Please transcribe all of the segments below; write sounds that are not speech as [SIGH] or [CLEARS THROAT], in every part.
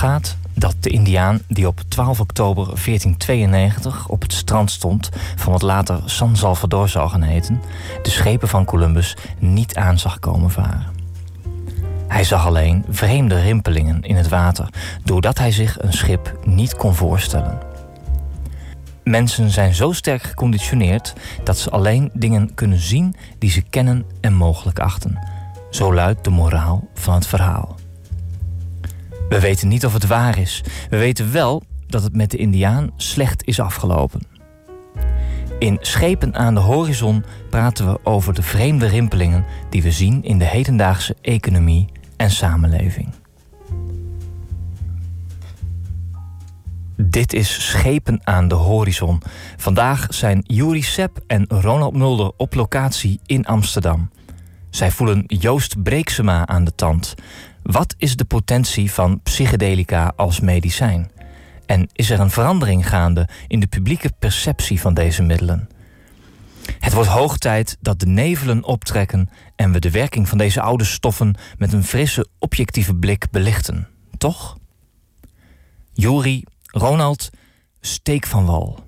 Gaat dat de Indiaan die op 12 oktober 1492 op het strand stond van wat later San Salvador zou gaan heten, de schepen van Columbus niet aan zag komen varen. Hij zag alleen vreemde rimpelingen in het water, doordat hij zich een schip niet kon voorstellen. Mensen zijn zo sterk geconditioneerd dat ze alleen dingen kunnen zien die ze kennen en mogelijk achten. Zo luidt de moraal van het verhaal. We weten niet of het waar is. We weten wel dat het met de Indiaan slecht is afgelopen. In Schepen aan de horizon praten we over de vreemde rimpelingen die we zien in de hedendaagse economie en samenleving. Dit is Schepen aan de horizon. Vandaag zijn Juri Sepp en Ronald Mulder op locatie in Amsterdam. Zij voelen Joost Breeksema aan de tand. Wat is de potentie van psychedelica als medicijn? En is er een verandering gaande in de publieke perceptie van deze middelen? Het wordt hoog tijd dat de nevelen optrekken en we de werking van deze oude stoffen met een frisse, objectieve blik belichten. Toch? Juri, Ronald, steek van wal.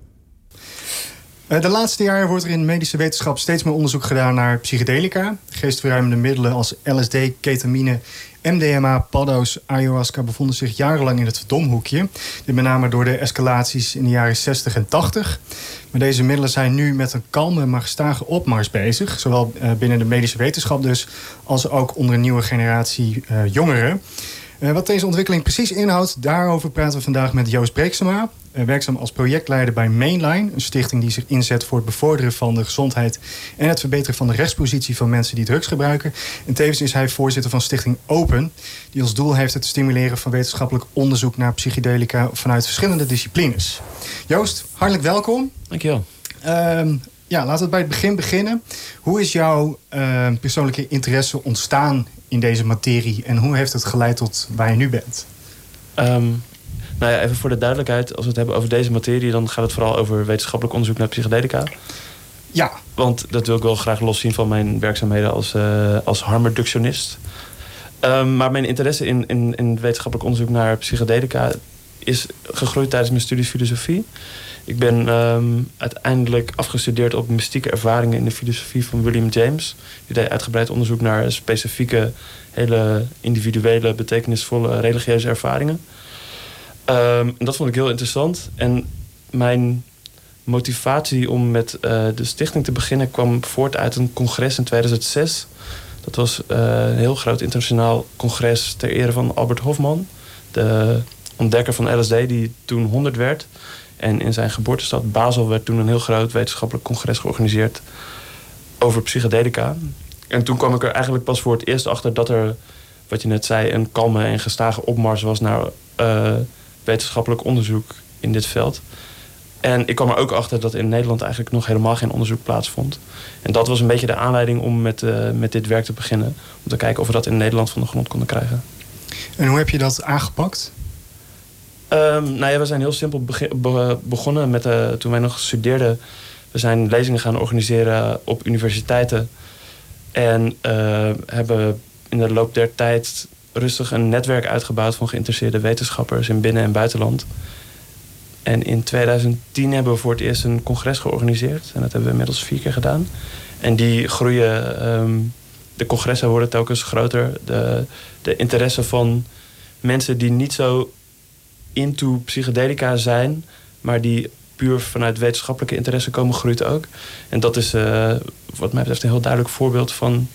Eh, de laatste jaren wordt er in medische wetenschap steeds meer onderzoek gedaan naar psychedelica. Geestverruimende middelen als LSD, ketamine, MDMA, paddo's, ayahuasca bevonden zich jarenlang in het verdomhoekje. Dit met name door de escalaties in de jaren 60 en 80. Maar deze middelen zijn nu met een kalme maar gestage opmars bezig. Zowel eh, binnen de medische wetenschap dus, als ook onder een nieuwe generatie uh, jongeren. Uh, wat deze ontwikkeling precies inhoudt, daarover praten we vandaag met Joost Breeksema. Uh, werkzaam als projectleider bij Mainline, een stichting die zich inzet voor het bevorderen van de gezondheid en het verbeteren van de rechtspositie van mensen die drugs gebruiken. En tevens is hij voorzitter van Stichting Open, die als doel heeft het stimuleren van wetenschappelijk onderzoek naar psychedelica vanuit verschillende disciplines. Joost, hartelijk welkom. Dankjewel. Uh, ja, laten we bij het begin beginnen. Hoe is jouw uh, persoonlijke interesse ontstaan in deze materie en hoe heeft het geleid tot waar je nu bent? Um, nou ja, even voor de duidelijkheid, als we het hebben over deze materie, dan gaat het vooral over wetenschappelijk onderzoek naar psychedelica. Ja. Want dat wil ik wel graag loszien van mijn werkzaamheden als, uh, als harmreductionist. Um, maar mijn interesse in, in, in wetenschappelijk onderzoek naar psychedelica is gegroeid tijdens mijn studies filosofie. Ik ben um, uiteindelijk afgestudeerd op mystieke ervaringen in de filosofie van William James. Die deed uitgebreid onderzoek naar specifieke, hele individuele, betekenisvolle religieuze ervaringen. Um, en dat vond ik heel interessant. En mijn motivatie om met uh, de stichting te beginnen kwam voort uit een congres in 2006. Dat was uh, een heel groot internationaal congres ter ere van Albert Hofman, de ontdekker van LSD, die toen 100 werd. En in zijn geboortestad Basel werd toen een heel groot wetenschappelijk congres georganiseerd over psychedelica. En toen kwam ik er eigenlijk pas voor het eerst achter dat er, wat je net zei, een kalme en gestage opmars was naar uh, wetenschappelijk onderzoek in dit veld. En ik kwam er ook achter dat in Nederland eigenlijk nog helemaal geen onderzoek plaatsvond. En dat was een beetje de aanleiding om met, uh, met dit werk te beginnen. Om te kijken of we dat in Nederland van de grond konden krijgen. En hoe heb je dat aangepakt? Um, nou ja, we zijn heel simpel be begonnen met uh, toen wij nog studeerden. We zijn lezingen gaan organiseren op universiteiten. En uh, hebben in de loop der tijd rustig een netwerk uitgebouwd van geïnteresseerde wetenschappers in binnen- en buitenland. En in 2010 hebben we voor het eerst een congres georganiseerd. En dat hebben we inmiddels vier keer gedaan. En die groeien, um, de congressen worden telkens groter. De, de interesse van mensen die niet zo into psychedelica zijn, maar die puur vanuit wetenschappelijke interesse komen, groeit ook. En dat is uh, wat mij betreft een heel duidelijk voorbeeld van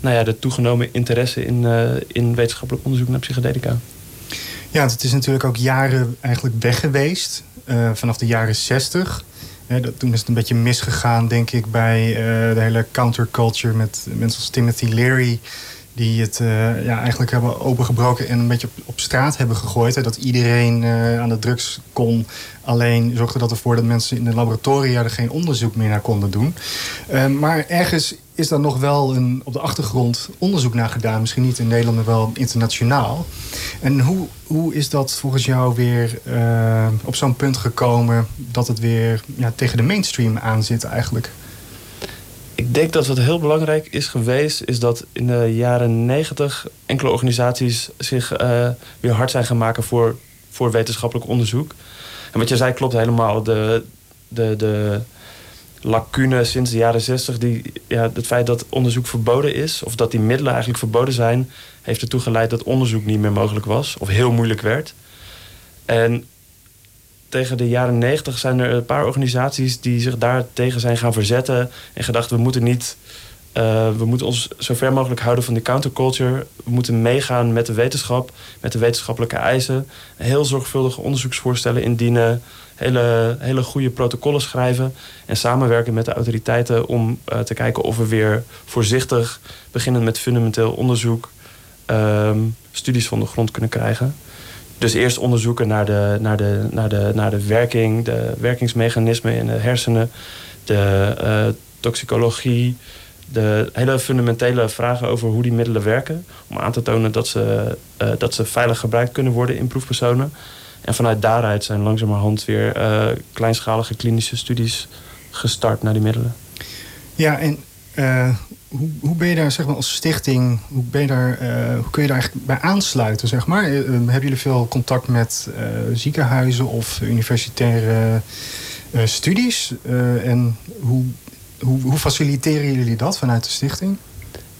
nou ja, de toegenomen interesse in, uh, in wetenschappelijk onderzoek naar psychedelica. Ja, het is natuurlijk ook jaren eigenlijk weg geweest. Uh, vanaf de jaren 60. Uh, dat, toen is het een beetje misgegaan, denk ik, bij de hele counterculture met mensen als Timothy Leary die het uh, ja, eigenlijk hebben opengebroken en een beetje op, straat hebben gegooid. Hè, dat iedereen uh, aan de drugs kon. Alleen zorgde dat ervoor dat mensen in de laboratoria er geen onderzoek meer naar konden doen. Uh, maar ergens is daar nog wel een, op de achtergrond onderzoek naar gedaan. Misschien niet in Nederland, maar wel internationaal. En hoe, hoe is dat volgens jou weer op zo'n punt gekomen... dat het weer ja, tegen de mainstream aan zit eigenlijk? Ik denk dat wat heel belangrijk is geweest, is dat in de jaren negentig enkele organisaties zich uh, weer hard zijn gaan maken voor, voor wetenschappelijk onderzoek. En wat je zei klopt helemaal. De, de, de lacune sinds de jaren zestig, ja, het feit dat onderzoek verboden is, of dat die middelen eigenlijk verboden zijn, heeft ertoe geleid dat onderzoek niet meer mogelijk was, of heel moeilijk werd. En tegen de jaren negentig zijn er een paar organisaties die zich daar tegen zijn gaan verzetten. En gedacht, we moeten niet. Uh, we moeten ons zo ver mogelijk houden van de counterculture. We moeten meegaan met de wetenschap, met de wetenschappelijke eisen. Heel zorgvuldige onderzoeksvoorstellen indienen. Hele, hele goede protocollen schrijven. En samenwerken met de autoriteiten om uh, te kijken of we weer voorzichtig, beginnend met fundamenteel onderzoek, uh, studies van de grond kunnen krijgen. Dus eerst onderzoeken naar de, naar de, naar de, naar de werking, de werkingsmechanismen in de hersenen, de uh, toxicologie, de hele fundamentele vragen over hoe die middelen werken. Om aan te tonen dat ze, uh, dat ze veilig gebruikt kunnen worden in proefpersonen. En vanuit daaruit zijn langzamerhand weer uh, kleinschalige klinische studies gestart naar die middelen. Ja, en hoe, hoe ben je daar zeg maar, als stichting, hoe, ben je daar, uh, hoe kun je daar eigenlijk bij aansluiten? Zeg maar? Uh, hebben jullie veel contact met ziekenhuizen of universitaire studies? en hoe, hoe, hoe faciliteren jullie dat vanuit de stichting?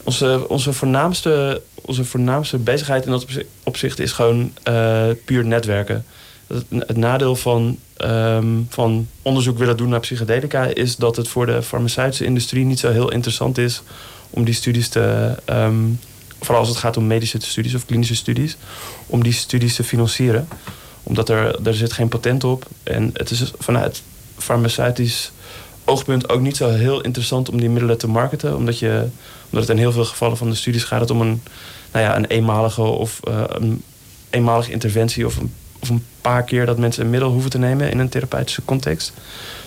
Onze, onze, voornaamste, onze voornaamste bezigheid in dat opzicht is gewoon puur netwerken. Het nadeel van, um, van onderzoek willen doen naar psychedelica is dat het voor de farmaceutische industrie niet zo heel interessant is om die studies te. Um, vooral als het gaat om medische studies of klinische studies, om die studies te financieren. Omdat er, er zit geen patent op. En het is vanuit farmaceutisch oogpunt ook niet zo heel interessant om die middelen te marketen. Omdat, je, omdat het in heel veel gevallen van de studies gaat het om een, nou ja, een eenmalige of uh, een eenmalige interventie of een of een paar keer dat mensen een middel hoeven te nemen in een therapeutische context.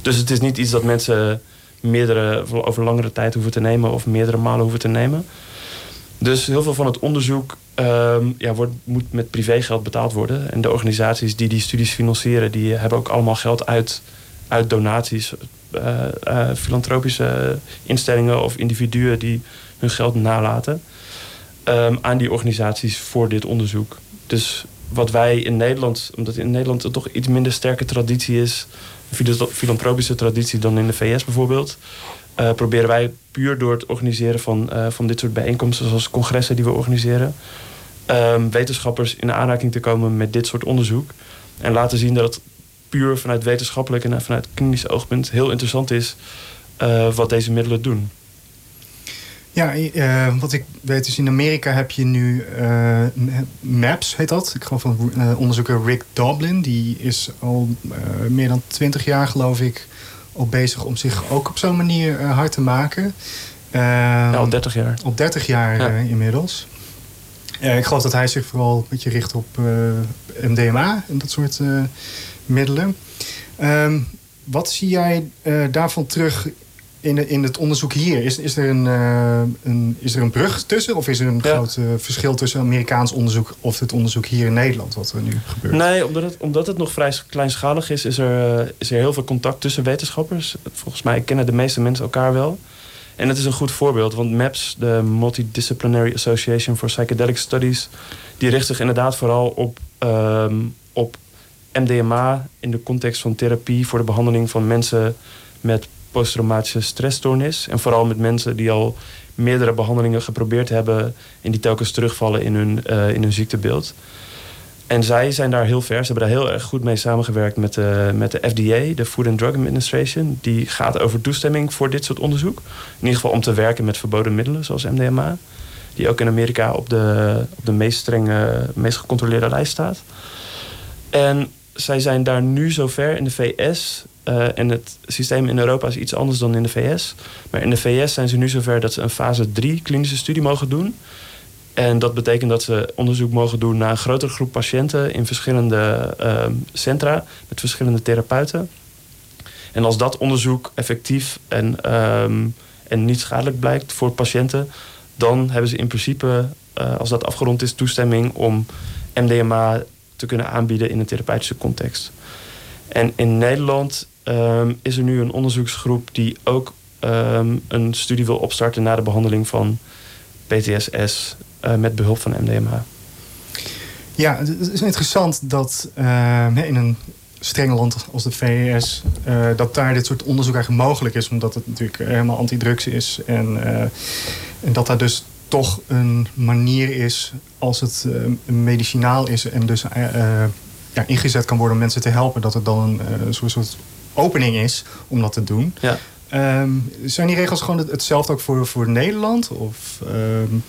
Dus het is niet iets dat mensen meerdere, over langere tijd hoeven te nemen of meerdere malen hoeven te nemen. Dus heel veel van het onderzoek uh, ja, wordt, moet met privégeld betaald worden. En de organisaties die die studies financieren, die hebben ook allemaal geld uit, uit donaties. Uh, filantropische instellingen of individuen die hun geld nalaten um, aan die organisaties voor dit onderzoek. Dus wat wij in Nederland, omdat in Nederland er toch iets minder sterke traditie is, filantropische traditie dan in de VS bijvoorbeeld, uh, proberen wij puur door het organiseren van, uh, van dit soort bijeenkomsten, zoals congressen die we organiseren, um, wetenschappers in aanraking te komen met dit soort onderzoek. En laten zien dat het puur vanuit wetenschappelijk en vanuit klinisch oogpunt heel interessant is uh, wat deze middelen doen. Ja, uh, wat ik weet is in Amerika heb je nu uh, MAPS, heet dat. Ik geloof van uh, onderzoeker Rick Doblin. Die is al meer dan twintig jaar, geloof ik, al bezig om zich ook op zo'n manier hard te maken. ja, al 30 jaar. Al 30 jaar ja. inmiddels. ik geloof dat hij zich vooral een beetje richt op MDMA en dat soort middelen. Ehm, wat zie jij daarvan terug in, in het onderzoek hier, is, is, er een, uh, een, is er een brug tussen? Of is er een groot uh, verschil tussen Amerikaans onderzoek of het onderzoek hier in Nederland, wat er nu gebeurt? Nee, omdat het, omdat het nog vrij kleinschalig is, is er, uh, is er heel veel contact tussen wetenschappers. Volgens mij kennen de meeste mensen elkaar wel. En het is een goed voorbeeld, want MAPS, de Multidisciplinary Association for Psychedelic Studies, die richt zich inderdaad vooral op, um, op MDMA in de context van therapie voor de behandeling van mensen met posttraumatische stressstoornis. En vooral met mensen die al meerdere behandelingen geprobeerd hebben en die telkens terugvallen in hun, uh, in hun ziektebeeld. En zij zijn daar heel ver. Ze hebben daar heel erg goed mee samengewerkt met de, met de FDA, de Food and Drug Administration. Die gaat over toestemming voor dit soort onderzoek. In ieder geval om te werken met verboden middelen, zoals MDMA. Die ook in Amerika op de, op de meest strenge, meest gecontroleerde lijst staat. En zij zijn daar nu zover in de VS uh, en het systeem in Europa is iets anders dan in de VS. Maar in de VS zijn ze nu zover dat ze een fase 3 klinische studie mogen doen. En dat betekent dat ze onderzoek mogen doen naar een grotere groep patiënten in verschillende uh, centra met verschillende therapeuten. En als dat onderzoek effectief en, um, en niet schadelijk blijkt voor patiënten, dan hebben ze in principe, uh, als dat afgerond is, toestemming om MDMA te kunnen aanbieden in een therapeutische context. En in Nederland um, is er nu een onderzoeksgroep die ook ehm, een studie wil opstarten na de behandeling van PTSS uh, met behulp van MDMA. Ja, het is interessant dat in een strenge land als de VS, dat daar dit soort onderzoek eigenlijk mogelijk is, omdat het natuurlijk helemaal antidrugs is en, en dat daar dus toch een manier is als het medicinaal is en dus ja, ingezet kan worden om mensen te helpen, dat het dan een, soort, opening is om dat te doen. Ja. Um, zijn die regels gewoon hetzelfde ook voor, voor Nederland? Of, um...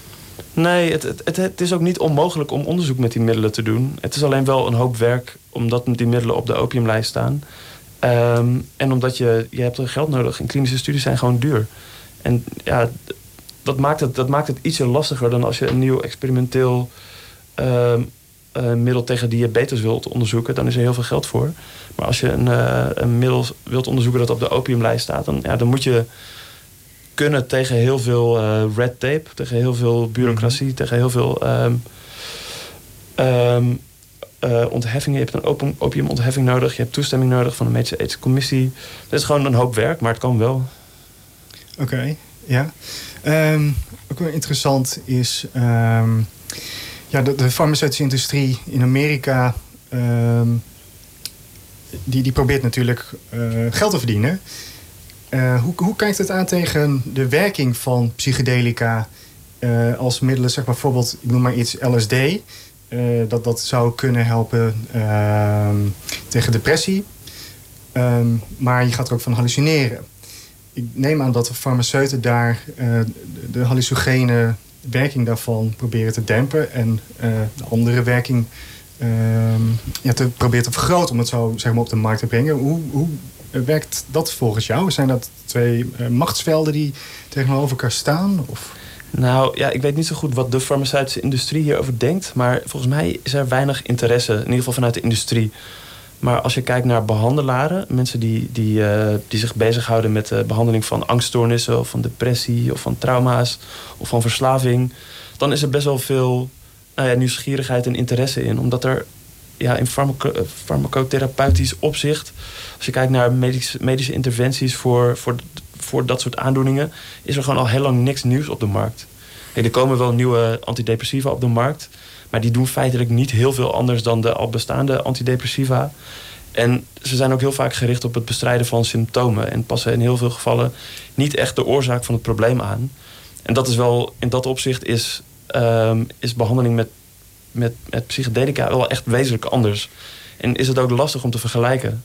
Nee, het, het, het, is ook niet onmogelijk om onderzoek met die middelen te doen. Het is alleen wel een hoop werk omdat die middelen op de opiumlijst staan. Um, en omdat je, je hebt er geld nodig en klinische studies zijn gewoon duur. En ja, dat maakt, het, dat maakt het ietsje lastiger dan als je een nieuw experimenteel uh, uh, middel tegen diabetes wilt onderzoeken. Dan is er heel veel geld voor. Maar als je een, uh, een middel wilt onderzoeken dat op de opiumlijst staat, dan, ja, dan moet je kunnen tegen heel veel eh, red tape, tegen heel veel bureaucratie, mhm. tegen heel veel um, um, ontheffingen. Je hebt een opium, opiumontheffing nodig, je hebt toestemming nodig van de medische ethische commissie. Dat is gewoon een hoop werk, maar het kan wel. Oké, ja. Um, ook wel interessant is... Um, ja, de, farmaceutische industrie in Amerika... Um, die, die probeert natuurlijk uh, geld te verdienen. Uh, hoe, hoe kijkt het aan tegen de werking van psychedelica... Uh, als middelen, zeg maar bijvoorbeeld, ik noem maar iets, LSD... dat dat zou kunnen helpen tegen depressie. maar je gaat er ook van hallucineren ik neem aan dat de farmaceuten daar de hallucinogene werking daarvan proberen te dempen. En uh, de andere werking uh, ja, te te vergroten om het zo zeg maar, op de markt te brengen. Hoe, hoe werkt dat volgens jou? Zijn dat twee uh, machtsvelden die tegenover elkaar staan? Of? Nou ja, ik weet niet zo goed wat de farmaceutische industrie hierover denkt. Maar volgens mij is er weinig interesse, in ieder geval vanuit de industrie maar als je kijkt naar behandelaren, mensen die, die, uh, die zich bezighouden met de behandeling van angststoornissen of van depressie of van trauma's of van verslaving, dan is er best wel veel nou nieuwsgierigheid en interesse in. Omdat er ja, in farmaco farmacotherapeutisch opzicht, als je kijkt naar medische, medische interventies voor, voor, voor dat soort aandoeningen, is er gewoon al heel lang niks nieuws op de markt. er komen wel nieuwe antidepressiva op de markt. Maar die doen feitelijk niet heel veel anders dan de al bestaande antidepressiva. En ze zijn ook heel vaak gericht op het bestrijden van symptomen. En passen in heel veel gevallen niet echt de oorzaak van het probleem aan. En dat is wel, in dat opzicht is, um, is behandeling met, met, met psychedelica wel echt wezenlijk anders. En is het ook lastig om te vergelijken.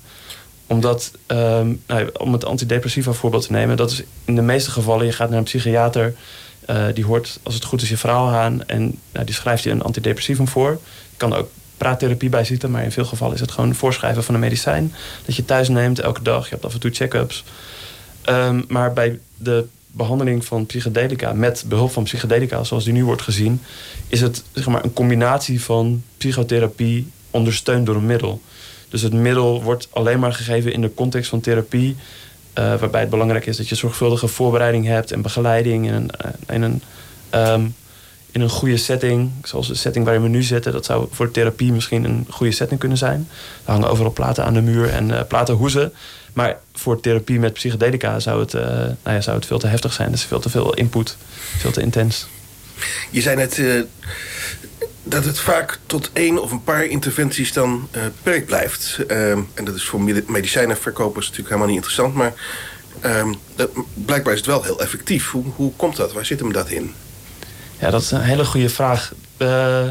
Omdat, um, nou, om het antidepressiva voorbeeld te nemen, dat is in de meeste gevallen, je gaat naar een psychiater uh, die hoort, als het goed is, je verhaal aan. En nou, die schrijft je een antidepressivum voor. Je kan ook praattherapie bij zitten. Maar in veel gevallen is het gewoon voorschrijven van een medicijn. Dat je thuis neemt elke dag. Je hebt af en toe check-ups. Um, maar bij de behandeling van psychedelica met behulp van psychedelica, zoals die nu wordt gezien, is het zeg maar, een combinatie van psychotherapie ondersteund door een middel. Dus het middel wordt alleen maar gegeven in de context van therapie uh, waarbij het belangrijk is dat je zorgvuldige voorbereiding hebt en begeleiding in een, eh, in een, um, in een goede setting. Zoals de setting waar we nu zitten. Dat zou voor therapie misschien een goede setting kunnen zijn. Er hangen overal platen aan de muur en uh, platen hoezen. Maar voor therapie met psychedelica zou het, nou ja, zou het veel te heftig zijn. Dus veel te veel input, veel te intens. Je zei net dat het vaak tot één of een paar interventies dan uh, beperkt blijft. Ehm, en dat is voor medicijnenverkopers natuurlijk helemaal niet interessant. Maar um, dat, blijkbaar is het wel heel effectief. Hoe, hoe komt dat? Waar zit hem dat in? Ja, dat is een hele goede vraag. Uh,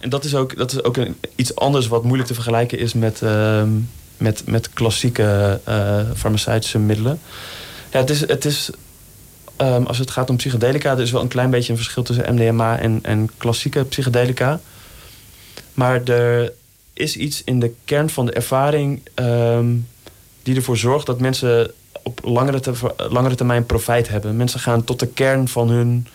en dat is ook, dat is ook iets anders wat moeilijk te vergelijken is met, uh, met, met klassieke uh, farmaceutische middelen. Ja, het is, het is Um, als het gaat om psychedelica, er is wel een klein beetje een verschil tussen MDMA en, en klassieke psychedelica. Maar er is iets in de kern van de ervaring um, die ervoor zorgt dat mensen op langere, langere termijn profijt hebben. Mensen gaan tot de kern van hun,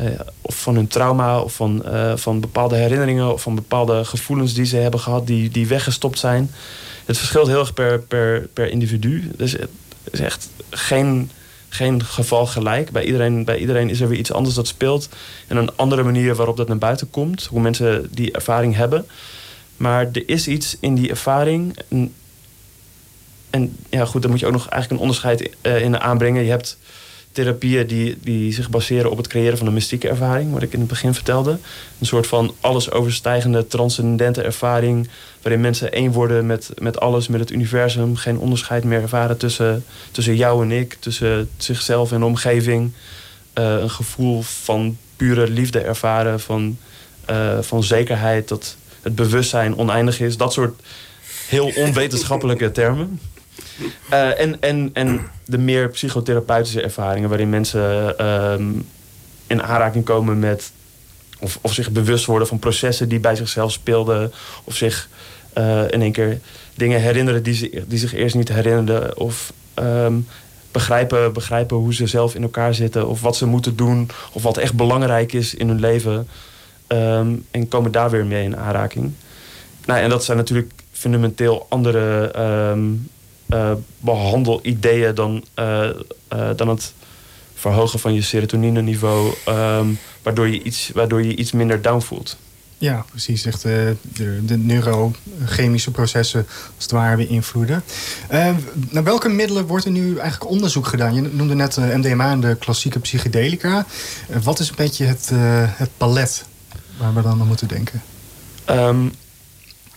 uh, of van hun trauma of van, uh, van bepaalde herinneringen of van bepaalde gevoelens die ze hebben gehad, die, die weggestopt zijn. Het verschilt heel erg per, per, per individu. Dus het is echt geen geen geval gelijk. Bij iedereen, bij iedereen is er weer iets anders dat speelt. En een andere manier waarop dat naar buiten komt. Hoe mensen die ervaring hebben. Maar er is iets in die ervaring. En, en ja, goed, dan moet je ook nog eigenlijk een onderscheid uh, in aanbrengen. Je hebt therapieën die, die zich baseren op het creëren van een mystieke ervaring, wat ik in het begin vertelde. Een soort van alles overstijgende, transcendente ervaring, waarin mensen één worden met, met alles, met het universum. Geen onderscheid meer ervaren tussen, tussen jou en ik, tussen zichzelf en de omgeving. Uh, een gevoel van pure liefde ervaren, van, uh, van zekerheid, dat het bewustzijn oneindig is. Dat soort heel [LAUGHS] onwetenschappelijke termen. Uh, en, en, en de meer psychotherapeutische ervaringen, waarin mensen uh, in aanraking komen met. Of, of zich bewust worden van processen die bij zichzelf speelden. Of zich uh, in één keer dingen herinneren die, ze, die zich eerst niet herinnerden. Of um, begrijpen, begrijpen hoe ze zelf in elkaar zitten. Of wat ze moeten doen. Of wat echt belangrijk is in hun leven. Um, en komen daar weer mee in aanraking. Nou, en dat zijn natuurlijk fundamenteel andere behandelideeën dan, uh, uh, dan het verhogen van je serotonine-niveau, um, waardoor, je iets, waardoor je iets minder down voelt. Ja, precies. Echt de, de, de neurochemische processen als het ware beïnvloeden. naar welke middelen wordt er nu eigenlijk onderzoek gedaan? Je noemde net MDMA en de klassieke psychedelica. wat is een beetje het, het palet waar we dan aan moeten denken? Um,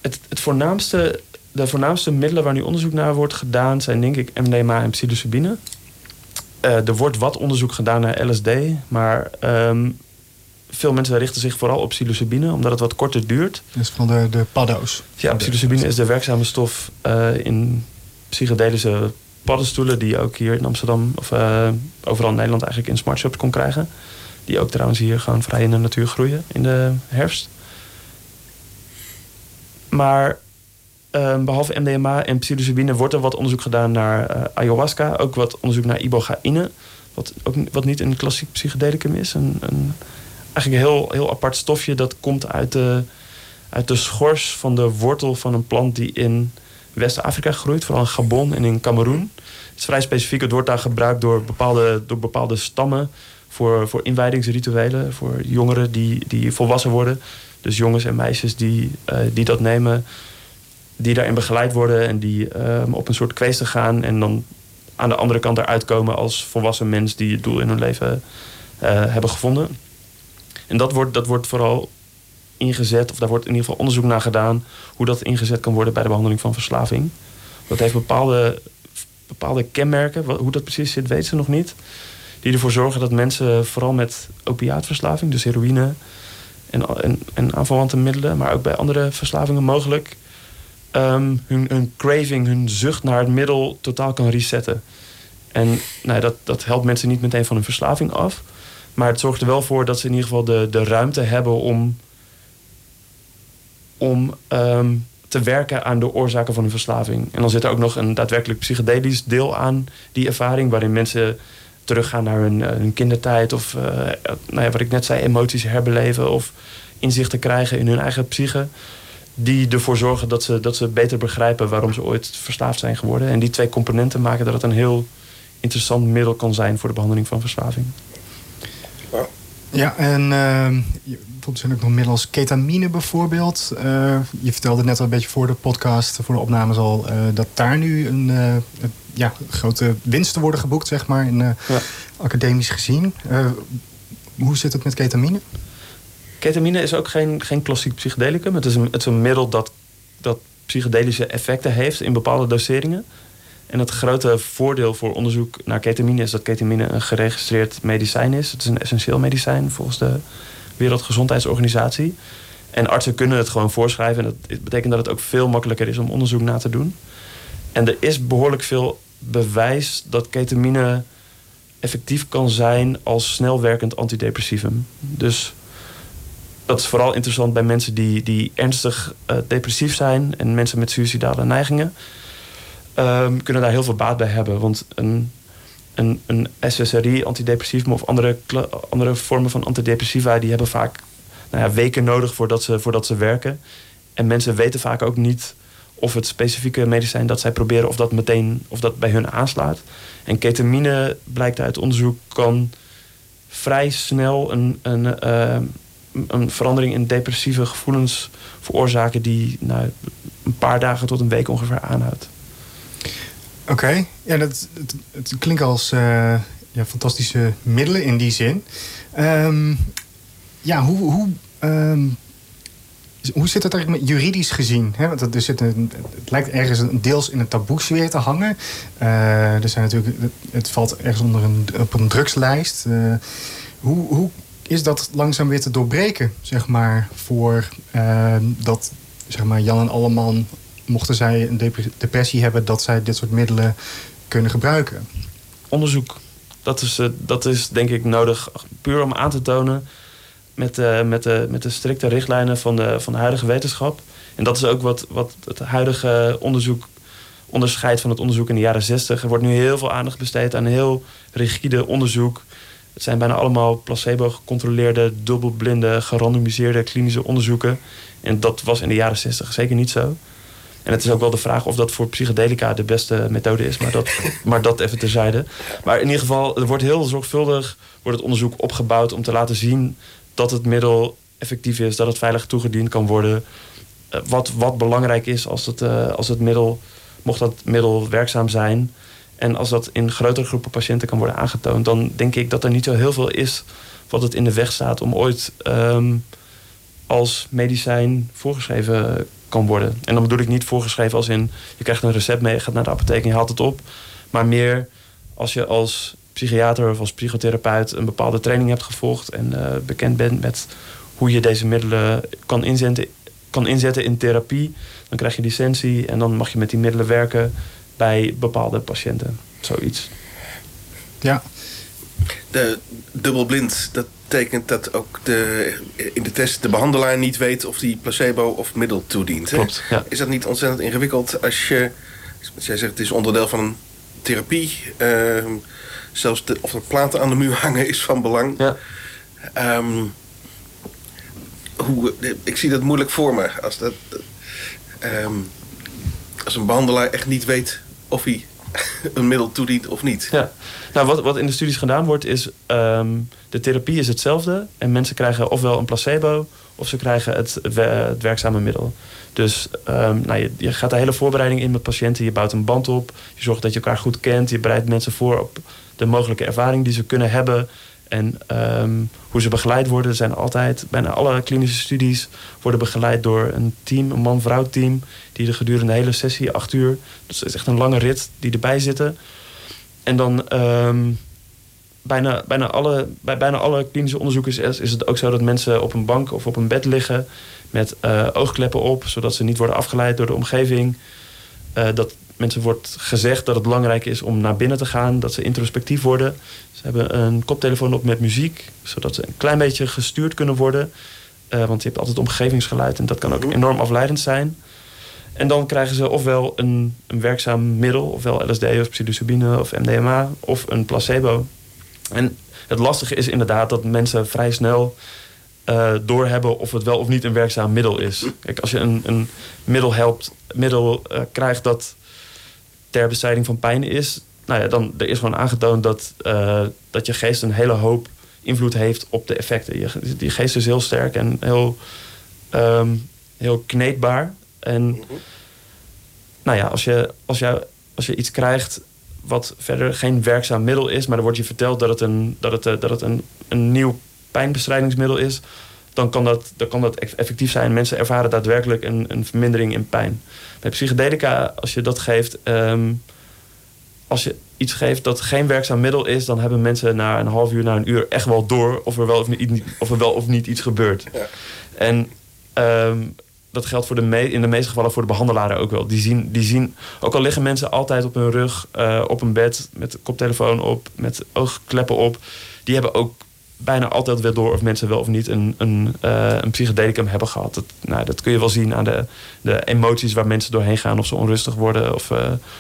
het, het voornaamste de voornaamste middelen waar nu onderzoek naar wordt gedaan zijn denk ik MDMA en psilocybine. Uh, er wordt wat onderzoek gedaan naar LSD, maar um, veel mensen richten zich vooral op psilocybine, omdat het wat korter duurt. Dus van de, de paddo's. Ja, psilocybine is de werkzame stof uh, in psychedelische paddenstoelen, die je ook hier in Amsterdam of uh, overal in Nederland eigenlijk in smartshops kon krijgen. Die ook trouwens hier gewoon vrij in de natuur groeien in de herfst. Maar Um, behalve MDMA en psilocybine wordt er wat onderzoek gedaan naar uh, ayahuasca. Ook wat onderzoek naar ibogaïne. Wat, ook, wat niet een klassiek psychedelicum is. Een, een, eigenlijk een heel, heel apart stofje dat komt uit de, uit de schors van de wortel van een plant die in West-Afrika groeit. Vooral in Gabon en in Cameroen. Het is vrij specifiek. Het wordt daar gebruikt door bepaalde, door bepaalde stammen. Voor, voor inwijdingsrituelen. Voor jongeren die, die volwassen worden. Dus jongens en meisjes die, uh, die dat nemen die daarin begeleid worden en die um, op een soort kweeste gaan en dan aan de andere kant eruit komen als volwassen mens die het doel in hun leven uh, hebben gevonden. En dat wordt, dat wordt vooral ingezet, of daar wordt in ieder geval onderzoek naar gedaan, hoe dat ingezet kan worden bij de behandeling van verslaving. Dat heeft bepaalde, bepaalde kenmerken, hoe dat precies zit, weet ze nog niet. Die ervoor zorgen dat mensen vooral met opiaatverslaving, dus heroïne en, en, en aanverwante middelen, maar ook bij andere verslavingen mogelijk, um, hun, hun, craving, hun zucht naar het middel totaal kan resetten. En nou, dat, dat helpt mensen niet meteen van hun verslaving af. Maar het zorgt er wel voor dat ze in ieder geval de, de ruimte hebben om, om um, te werken aan de oorzaken van hun verslaving. En dan zit er ook nog een daadwerkelijk psychedelisch deel aan die ervaring, waarin mensen teruggaan naar hun, hun kindertijd of uh, nou ja, wat ik net zei, emoties herbeleven of inzichten krijgen in hun eigen psyche die ervoor zorgen dat ze, dat ze beter begrijpen waarom ze ooit verslaafd zijn geworden. En die twee componenten maken dat het een heel interessant middel kan zijn voor de behandeling van verslaving. Ja, en uh, zijn ook nog middelen als ketamine bijvoorbeeld. Uh, je vertelde net al een beetje voor de podcast, voor de opnames al, uh, dat daar nu een, uh, ja, grote winsten worden geboekt, zeg maar, in, ja. academisch gezien. hoe zit het met ketamine? Ketamine is ook geen, geen klassiek psychedelicum. Het is een, het is een middel dat, dat psychedelische effecten heeft in bepaalde doseringen. En het grote voordeel voor onderzoek naar ketamine is dat ketamine een geregistreerd medicijn is. Het is een essentieel medicijn volgens de Wereldgezondheidsorganisatie. En artsen kunnen het gewoon voorschrijven. En dat betekent dat het ook veel makkelijker is om onderzoek na te doen. En er is behoorlijk veel bewijs dat ketamine effectief kan zijn als snelwerkend antidepressivum. Dus dat is vooral interessant bij mensen die, die ernstig uh, depressief zijn en mensen met suïcidale neigingen. Um, kunnen daar heel veel baat bij hebben. Want een, een, een SSRI, antidepressief of andere, andere vormen van antidepressiva, die hebben vaak nou ja, weken nodig voordat ze, voordat ze werken. En mensen weten vaak ook niet of het specifieke medicijn dat zij proberen, of dat meteen of dat bij hun aanslaat. En ketamine blijkt uit onderzoek kan vrij snel een, een, uh, een verandering in depressieve gevoelens veroorzaken die nou, een paar dagen tot een week ongeveer aanhoudt. Oké, ja, dat, het, het klinkt als uh, ja, fantastische middelen in die zin. Um, ja, hoe, hoe, um, hoe zit het eigenlijk juridisch gezien? Want er zit een, het lijkt ergens een deels in een taboe-sfeer te hangen. Uh, er zijn natuurlijk, het valt ergens onder een, op een drugslijst. Uh, hoe, hoe is dat langzaam weer te doorbreken, zeg maar, voor uh, dat zeg maar, Jan en Alleman, mochten zij een depressie hebben, dat zij dit soort middelen kunnen gebruiken? Onderzoek. Dat is, dat is denk ik nodig, puur om aan te tonen met, uh, met, de, met de strikte richtlijnen van de, van de huidige wetenschap. En dat is ook wat, wat het huidige onderzoek onderscheidt van het onderzoek in de jaren 60. Er wordt nu heel veel aandacht besteed aan heel rigide onderzoek. Het zijn bijna allemaal placebo-gecontroleerde, dubbelblinde, gerandomiseerde klinische onderzoeken. En dat was in de jaren 60 zeker niet zo. En het is ook wel de vraag of dat voor psychedelica de beste methode is. Maar dat, [LAUGHS] maar dat even terzijde. Maar in ieder geval, er wordt heel zorgvuldig wordt het onderzoek opgebouwd om te laten zien dat het middel effectief is, dat het veilig toegediend kan worden. Eh, wat, wat belangrijk is als het, uh, als het middel, mocht dat middel werkzaam zijn. En als dat in grotere groepen patiënten kan worden aangetoond, dan denk ik dat er niet zo heel veel is wat het in de weg staat om ooit um, als medicijn voorgeschreven kan worden. En dan bedoel ik niet voorgeschreven als in je krijgt een recept mee, je gaat naar de apotheek en je haalt het op. Maar meer als je als psychiater of als psychotherapeut een bepaalde training hebt gevolgd en uh, bekend bent met hoe je deze middelen kan inzetten, kan inzetten in therapie, dan krijg je licentie en dan mag je met die middelen werken bij bepaalde patiënten. Zoiets. Ja. De dubbelblind, dat betekent dat ook de, in de test de behandelaar niet weet of die placebo of middel toedient. Klopt, ja. Is dat niet ontzettend ingewikkeld als je, jij zegt het is onderdeel van een therapie, uh, zelfs de, of er platen aan de muur [LAUGHS] hangen is van belang. Ja. Um, hoe, ik zie dat moeilijk voor me. Als, dat, um, als een behandelaar echt niet weet of hij [LAUGHS] een middel toedient of niet. Ja. Nou, wat, wat in de studies gedaan wordt is... Um, de therapie is hetzelfde. En mensen krijgen ofwel een placebo... of ze krijgen het, het werkzame middel. Dus um, nou, je, je, gaat de hele voorbereiding in met patiënten. Je bouwt een band op. Je zorgt dat je elkaar goed kent. Je bereidt mensen voor op de mogelijke ervaring die ze kunnen hebben. En um, hoe ze begeleid worden. Zijn altijd, bijna alle klinische studies worden begeleid door een team, een man-vrouw team. Die er gedurende de hele sessie, acht uur. Dus het is echt een lange rit die erbij zitten. En dan um, bijna, bijna alle, bij bijna alle klinische onderzoeken is, is het ook zo dat mensen op een bank of op een bed liggen met uh, oogkleppen op, zodat ze niet worden afgeleid door de omgeving. Uh, dat mensen wordt gezegd dat het belangrijk is om naar binnen te gaan, dat ze introspectief worden. Ze hebben een koptelefoon op met muziek, zodat ze een klein beetje gestuurd kunnen worden. Uh, want je hebt altijd omgevingsgeluid en dat kan ook enorm afleidend zijn. En dan krijgen ze ofwel een, een werkzaam middel, ofwel LSD of psilocybine of MDMA, of een placebo. En het lastige is inderdaad dat mensen vrij snel uh, doorhebben of het wel of niet een werkzaam middel is. Kijk, als je een, een middel helpt, middel uh, krijgt dat ter bestrijding van pijn is, nou ja, dan er is gewoon aangetoond dat, uh, dat je geest een hele hoop invloed heeft op de effecten. Je, die geest is heel sterk en heel, um, heel kneedbaar. En nou ja, als je, als, je, als je iets krijgt wat verder geen werkzaam middel is, maar dan wordt je verteld dat het een, dat het, dat het een, een nieuw pijnbestrijdingsmiddel is, dan kan dat, dan kan dat effectief zijn. Mensen ervaren daadwerkelijk een, een vermindering in pijn. Bij psychedelica, als je dat geeft, um, als je iets geeft dat geen werkzaam middel is, dan hebben mensen na een half uur, na een uur echt wel door of er wel of niet, of er wel of niet iets gebeurt. Ja. En um, dat geldt voor de me in de meeste gevallen voor de behandelaren ook wel. Die zien, die zien, ook al liggen mensen altijd op hun rug, uh, op een bed, met koptelefoon op, met oogkleppen op, die hebben ook bijna altijd wel door of mensen wel of niet een, een, uh, een psychedelicum hebben gehad. Dat, nou, dat kun je wel zien aan de, de emoties waar mensen doorheen gaan. Of ze onrustig worden of, uh,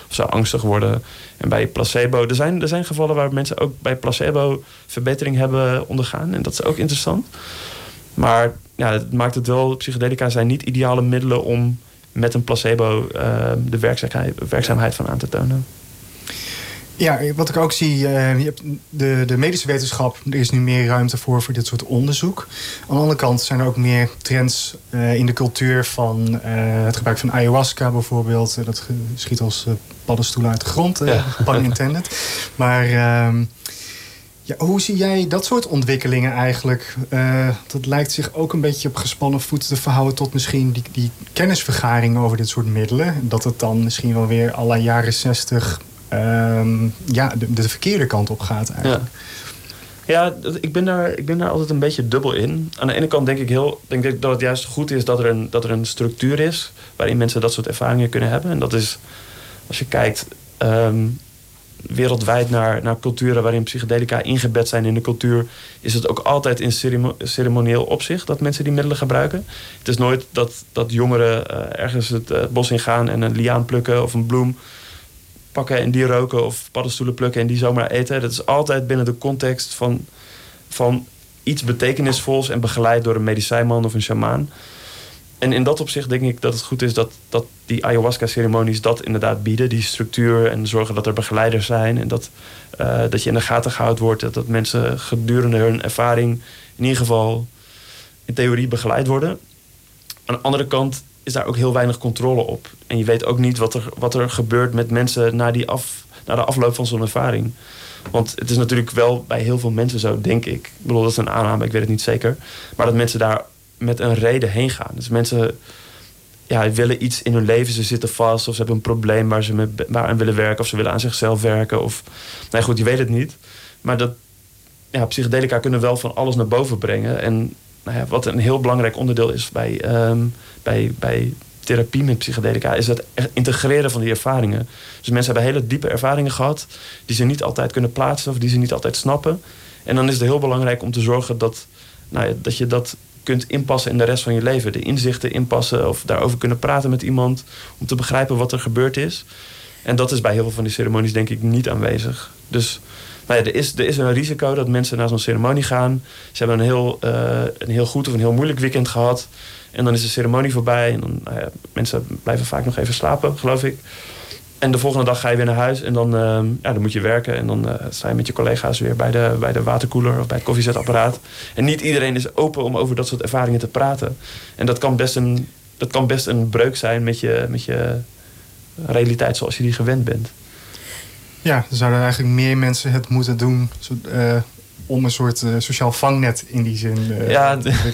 of ze angstig worden. En bij placebo, er zijn, er zijn gevallen waar mensen ook bij placebo verbetering hebben ondergaan. En dat is ook interessant. Maar ja, maakt het wel, psychedelica zijn niet ideale middelen om met een placebo uh, de werkzaamheid, werkzaamheid van aan te tonen. Ja, wat ik ook zie, uh, je hebt de, de medische wetenschap, er is nu meer ruimte voor voor dit soort onderzoek. Aan de andere kant zijn er ook meer trends uh, in de cultuur van uh, het gebruik van ayahuasca bijvoorbeeld. dat schiet als paddenstoelen uit de grond, ja. pun intended. [LAUGHS] Maar ehm, ja, hoe zie jij dat soort ontwikkelingen eigenlijk? dat lijkt zich ook een beetje op gespannen voeten te verhouden tot misschien die, die kennisvergaring over dit soort middelen. Dat het dan misschien wel weer alle jaren 60 um, ja, de, de, verkeerde kant op gaat eigenlijk. Ja. Ik ben, daar, ik ben daar altijd een beetje dubbel in. Aan de ene kant denk ik, heel, denk ik dat het juist goed is dat er, een, dat er een structuur is waarin mensen dat soort ervaringen kunnen hebben. En dat is, als je kijkt um, wereldwijd naar, naar culturen waarin psychedelica ingebed zijn in de cultuur, is het ook altijd in ceremonieel opzicht dat mensen die middelen gebruiken. Het is nooit dat, dat jongeren uh, ergens het uh, bos ingaan en een liaan plukken of een bloem pakken en die roken of paddenstoelen plukken en die zomaar eten. Dat is altijd binnen de context van, van iets betekenisvols en begeleid door een medicijnman of een shamaan. En in dat opzicht denk ik dat het goed is dat, dat die ayahuasca-ceremonies dat inderdaad bieden. Die structuur en zorgen dat er begeleiders zijn. En dat, uh, dat je in de gaten gehouden wordt. Dat, dat mensen gedurende hun ervaring in ieder geval in theorie begeleid worden. Aan de andere kant is daar ook heel weinig controle op. En je weet ook niet wat er, wat er gebeurt met mensen na, die af, na de afloop van zo'n ervaring. Want het is natuurlijk wel bij heel veel mensen zo, denk ik. Ik bedoel, dat is een aanname, ik weet het niet zeker. Maar dat mensen daar met een reden heen gaan. Dus mensen ja, willen iets in hun leven, ze zitten vast... of ze hebben een probleem waar ze mee, waar aan willen werken... of ze willen aan zichzelf werken. Of, nee, goed, je weet het niet. Maar dat, ja, psychedelica kunnen wel van alles naar boven brengen. En nou ja, wat een heel belangrijk onderdeel is bij, ehm, bij, bij therapie met psychedelica, is het integreren van die ervaringen. Dus mensen hebben hele diepe ervaringen gehad, die ze niet altijd kunnen plaatsen of die ze niet altijd snappen. En dan is het heel belangrijk om te zorgen dat, nou dat je dat kunt inpassen in de rest van je leven. De inzichten inpassen of daarover kunnen praten met iemand om te begrijpen wat er gebeurd is. En dat is bij heel veel van die ceremonies denk ik niet aanwezig. Dus nou er, is, er is een risico dat mensen naar zo'n ceremonie gaan. Ze hebben een heel, uh, een heel goed of een heel moeilijk weekend gehad. En dan is de ceremonie voorbij. En dan, ja, mensen blijven vaak nog even slapen, geloof ik. En de volgende dag ga je weer naar huis en dan, uh, ja, dan moet je werken. En dan uh, sta je met je collega's weer bij de, bij de waterkoeler of bij het koffiezetapparaat. En niet iedereen is open om over dat soort ervaringen te praten. En dat kan best een, dat kan best een breuk zijn met je, met je realiteit zoals je die gewend bent. Ja, dan zouden eigenlijk meer mensen het moeten doen uh, om een soort uh, sociaal vangnet in die zin uh, ja, te [LAUGHS]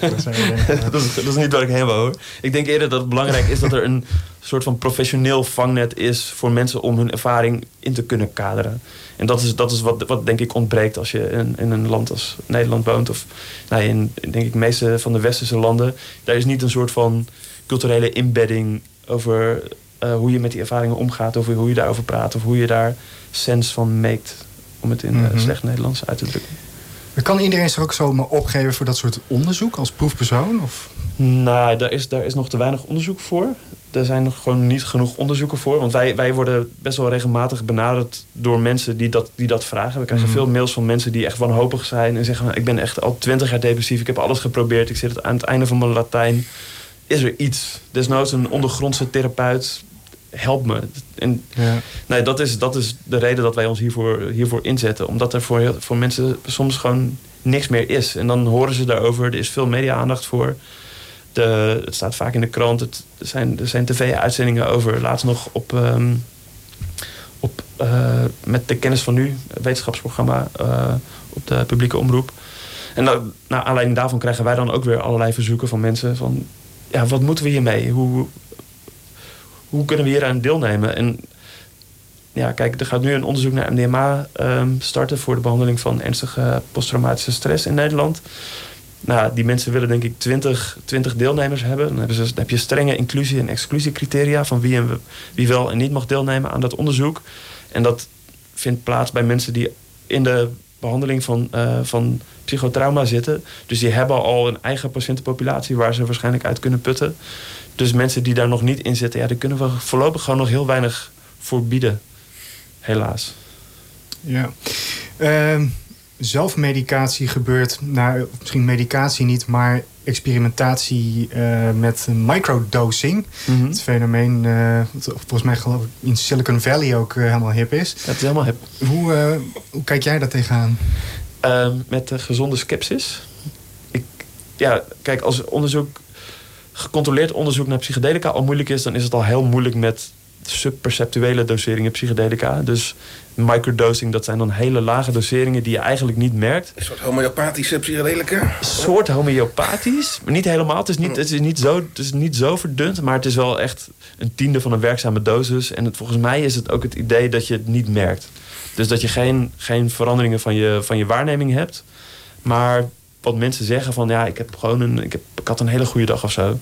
dat, is, dat is niet wat ik helemaal hoor. Ik denk eerder dat het belangrijk is dat er een soort van professioneel vangnet is voor mensen om hun ervaring in te kunnen kaderen. En dat is, dat is wat, wat denk ik ontbreekt als je in, in een land als Nederland woont. Of nou, in denk ik de meeste van de westerse landen. Daar is niet een soort van culturele inbedding over uh, hoe je met die ervaringen omgaat. Of hoe je daarover praat. Of hoe je daar sens van maakt. Om het in mm -hmm. slecht Nederlands uit te drukken. Kan iedereen zich ook zomaar opgeven voor dat soort onderzoek als proefpersoon? Of? Nou, daar is, daar is nog te weinig onderzoek voor. Er zijn nog gewoon niet genoeg onderzoeken voor. Want wij, wij worden best wel regelmatig benaderd door mensen die dat, die dat vragen. We krijgen mm. veel mails van mensen die echt wanhopig zijn. En zeggen, ik ben echt al twintig jaar depressief. Ik heb alles geprobeerd. Ik zit aan het einde van mijn Latijn. Is er iets? Desnoods een ondergrondse therapeut help me. En ja. nee, dat, is, dat is de reden dat wij ons hiervoor, hiervoor inzetten. Omdat er voor, voor mensen soms gewoon niks meer is. En dan horen ze daarover. Er is veel media-aandacht voor. De, het staat vaak in de krant. Het, er zijn, er zijn tv-uitzendingen over. Laatst nog op, um, op uh, met de Kennis van Nu, wetenschapsprogramma uh, op de publieke omroep. En nou, naar aanleiding daarvan krijgen wij dan ook weer allerlei verzoeken van mensen. Van, ja, wat moeten we hiermee? Hoe, hoe kunnen we hier aan deelnemen? En ja, kijk, er gaat nu een onderzoek naar MDMA ehm, starten voor de behandeling van ernstige posttraumatische stress in Nederland. Nou, die mensen willen denk ik 20, 20 deelnemers hebben. Dan, hebben ze, heb je strenge inclusie- en exclusiecriteria van wie, en, wie wel en niet mag deelnemen aan dat onderzoek. En dat vindt plaats bij mensen die in de behandeling van, uh, van psychotrauma zitten. Dus die hebben al een eigen patiëntenpopulatie waar ze waarschijnlijk uit kunnen putten. Dus mensen die daar nog niet in zitten, ja, daar kunnen we voorlopig gewoon nog heel weinig voor bieden. Helaas. Ja. Uh, zelfmedicatie gebeurt, nou, misschien medicatie niet, maar experimentatie uh, met microdosing. Mhm. Het fenomeen, uh, volgens mij geloof ik in Silicon Valley ook uh, helemaal hip is. Het is helemaal hip. Hoe, hoe kijk jij daar tegenaan? Ehm, met de gezonde skepsis. Ik, ja, kijk, als onderzoek, gecontroleerd onderzoek naar psychedelica al moeilijk is, dan is het al heel moeilijk met subperceptuele doseringen psychedelica. Dus microdosing, dat zijn dan hele lage doseringen die je eigenlijk niet merkt. Een soort homeopathische psychedelica? Een soort homeopathisch, maar niet helemaal. Het is niet, het is niet, zo, het is niet zo verdund, maar het is wel echt een tiende van een werkzame dosis. En het, volgens mij is het ook het idee dat je het niet merkt. Dus dat je geen, geen veranderingen van je, van je waarneming hebt. Maar wat mensen zeggen van ja, ik heb gewoon een, ik, heb, ik had een hele goede dag of zo.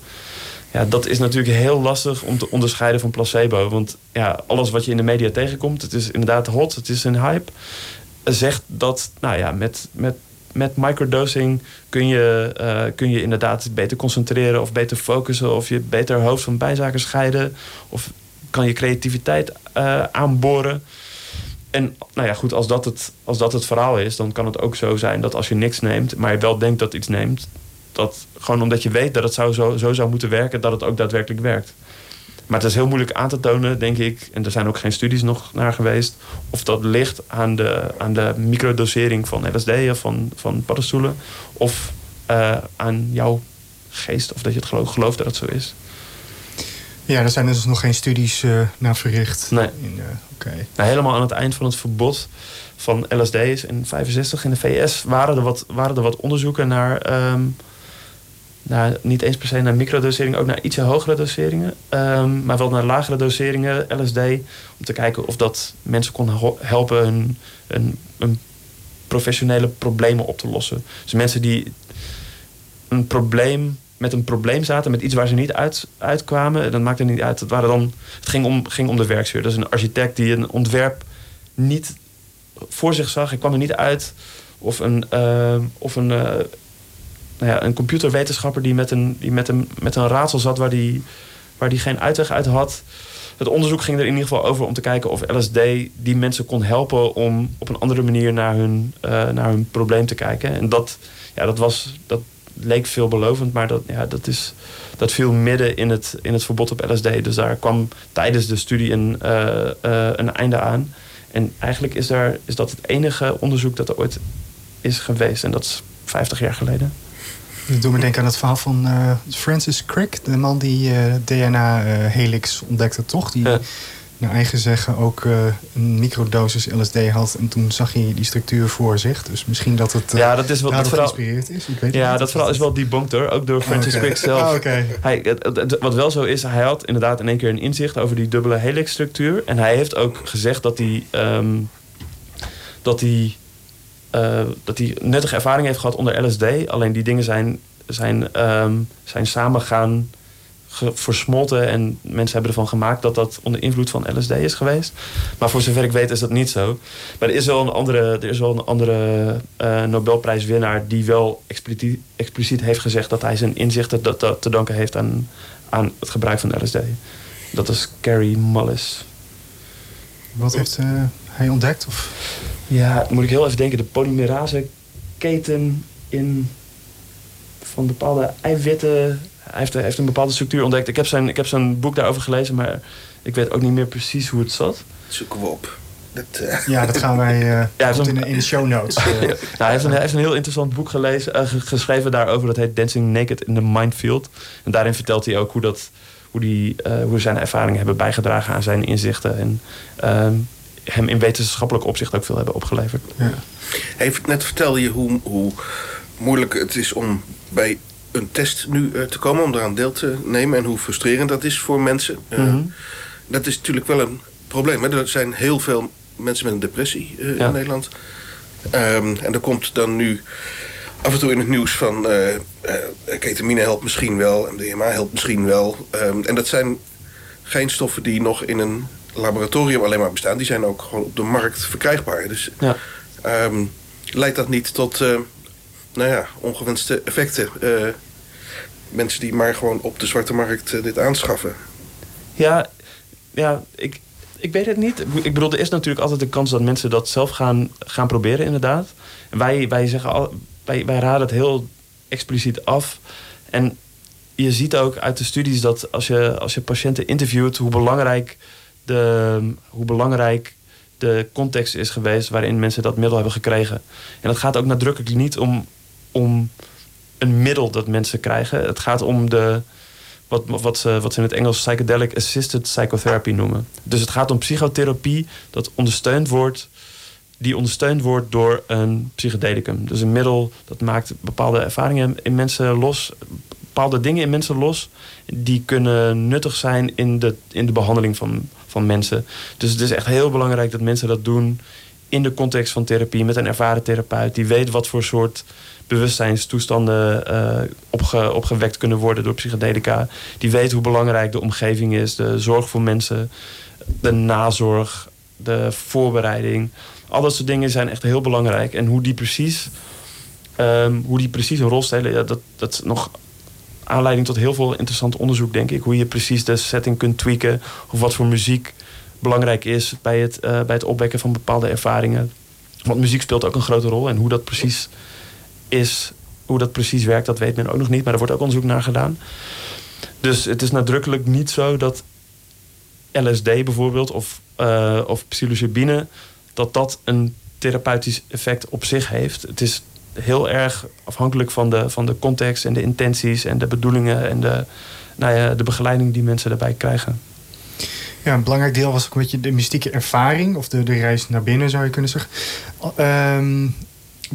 Ja, dat is natuurlijk heel lastig om te onderscheiden van placebo. Want ja, alles wat je in de media tegenkomt, het is inderdaad hot, het is een hype. Zegt dat, nou ja, met, met, met microdosing kun je, uh, kun je inderdaad beter concentreren of beter focussen. Of je beter hoofd van bijzaken scheiden. Of kan je creativiteit uh, aanboren. En nou ja, goed, als dat, het, als dat het verhaal is, dan kan het ook zo zijn dat als je niks neemt, maar je wel denkt dat iets neemt, dat gewoon omdat je weet dat het zou zo, zo zou moeten werken, dat het ook daadwerkelijk werkt. Maar het is heel moeilijk aan te tonen, denk ik. En er zijn ook geen studies nog naar geweest. Of dat ligt aan de, aan de microdosering van LSD of van, van paddenstoelen. Of uh, aan jouw geest. Of dat je het gelooft, gelooft dat het zo is. Ja, er zijn dus nog geen studies uh, naar verricht. Nee. In, uh, okay. nou, helemaal aan het eind van het verbod van LSD's in 65 in de VS waren er wat, waren er wat onderzoeken naar. Um, naar, niet eens per se naar microdoseringen, ook naar ietsje hogere doseringen. Um, maar wel naar lagere doseringen LSD. Om te kijken of dat mensen kon helpen hun, hun, hun professionele problemen op te lossen. Dus mensen die een probleem met een probleem zaten, met iets waar ze niet uit, uitkwamen. Dat maakte niet uit. Het, waren dan, het ging, om, ging om de werksfeer. Dat is een architect die een ontwerp niet voor zich zag. Ik kwam er niet uit. Of een, uh, of een, uh, nou ja, een computerwetenschapper die met een, die met een, met een raadsel zat waar die, waar die geen uitweg uit had. Het onderzoek ging er in ieder geval over om te kijken of LSD die mensen kon helpen om op een andere manier naar hun, uh, naar hun probleem te kijken. En dat, ja, dat, was, dat leek veelbelovend, maar dat, ja, dat, is, dat viel midden in het, in het verbod op LSD. Dus daar kwam tijdens de studie een, een einde aan. En eigenlijk is, daar, is dat het enige onderzoek dat er ooit is geweest. En dat is 50 jaar geleden. Dat doet me denken aan het verhaal van uh, Francis Crick. De man die DNA-helix ontdekte, toch? Die. Naar eigen zeggen ook uh, een microdosis LSD had. En toen zag hij die structuur voor zich. Dus misschien dat het ja, dat is wel, dat vooral, geïnspireerd is. Ik weet ja, niet. dat vooral is wel debunked hoor. Ook door Francis oh, okay. Crick zelf. Oh, okay. hij, het, het, wat wel zo is, hij had inderdaad in één keer een inzicht over die dubbele helix-structuur. En hij heeft ook gezegd dat hij... Um, dat hij uh, dat hij nuttige ervaring heeft gehad onder LSD. Alleen die dingen zijn, zijn, um, zijn samen gaan versmolten. En mensen hebben ervan gemaakt dat dat onder invloed van LSD is geweest. Maar voor zover ik weet is dat niet zo. Maar er is wel een andere, er is wel een andere uh, Nobelprijswinnaar... die wel expliciet, expliciet heeft gezegd dat hij zijn inzichten dat, dat te danken heeft aan, aan het gebruik van LSD. Dat is Carrie Mullis. Wat heeft uh, hij ontdekt? Of? Ja, moet ik heel even denken. De polymerase keten in van bepaalde eiwitten. Hij heeft, heeft, een bepaalde structuur ontdekt. Ik heb, zijn, ik heb zijn boek daarover gelezen, maar ik weet ook niet meer precies hoe het zat. Zoeken we op. Dat, uh... Ja, dat gaan wij uh, ja, in, de, in de show notes. Uh. [LAUGHS] ja, hij, heeft een, hij heeft een heel interessant boek gelezen, geschreven daarover. Dat heet Dancing Naked in the Mindfield. En daarin vertelt hij ook hoe, dat, hoe, die, hoe zijn ervaringen hebben bijgedragen aan zijn inzichten. En ehm, hem in wetenschappelijk opzicht ook veel hebben opgeleverd. Ja. Hey, net vertelde je hoe, hoe moeilijk het is om bij een test nu uh, te komen, om eraan deel te nemen en hoe frustrerend dat is voor mensen. Uh, mm -hmm. Dat is natuurlijk wel een probleem. Hè? Er zijn heel veel mensen met een depressie uh, Ja. in Nederland. Um, en er komt dan nu af en toe in het nieuws van ketamine helpt misschien wel, MDMA helpt misschien wel. Um, en dat zijn geen stoffen die nog in een laboratorium alleen maar bestaan. Die zijn ook gewoon op de markt verkrijgbaar. Dus Ja. um, leidt dat niet tot nou ja, ongewenste effecten? Uh, mensen die maar gewoon op de zwarte markt uh, dit aanschaffen. Ja, ja ik, ik weet het niet. Ik bedoel, er is natuurlijk altijd de kans dat mensen dat zelf gaan, gaan proberen, inderdaad. Wij, wij, zeggen al, wij, wij raden het heel expliciet af. En je ziet ook uit de studies dat als je, als je patiënten interviewt, hoe belangrijk, de, hoe belangrijk de context is geweest waarin mensen dat middel hebben gekregen. En dat gaat ook nadrukkelijk niet om, om een middel dat mensen krijgen. Het gaat om de, wat, wat, ze, wat ze in het Engels psychedelic assisted psychotherapy noemen. Dus het gaat om psychotherapie dat ondersteund wordt, die ondersteund wordt door een psychedelicum. Dus een middel dat maakt bepaalde ervaringen in mensen los, bepaalde dingen in mensen los, die kunnen nuttig zijn in de, in de behandeling van, van mensen. Dus het is echt heel belangrijk dat mensen dat doen in de context van therapie met een ervaren therapeut die weet wat voor soort bewustzijnstoestanden uh, opge, opgewekt kunnen worden door psychedelica. Die weet hoe belangrijk de omgeving is, de zorg voor mensen, de nazorg, de voorbereiding. Al dat soort dingen zijn echt heel belangrijk. En hoe die precies, um, hoe die precies een rol spelen, ja, dat, dat is nog aanleiding tot heel veel interessant onderzoek, denk ik. Hoe je precies de setting kunt tweaken. Of wat voor muziek belangrijk is bij het, uh, bij het opwekken van bepaalde ervaringen. Want muziek speelt ook een grote rol. En hoe dat precies is, hoe dat precies werkt, dat weet men ook nog niet. Maar er wordt ook onderzoek naar gedaan. Dus het is nadrukkelijk niet zo dat LSD bijvoorbeeld of, uh, of psilocybine... dat dat een therapeutisch effect op zich heeft. Het is heel erg afhankelijk van de, van de context en de intenties en de bedoelingen en de, nou ja, de begeleiding die mensen daarbij krijgen. Ja, een belangrijk deel was ook een beetje de mystieke ervaring, of de, de reis naar binnen zou je kunnen zeggen. Um,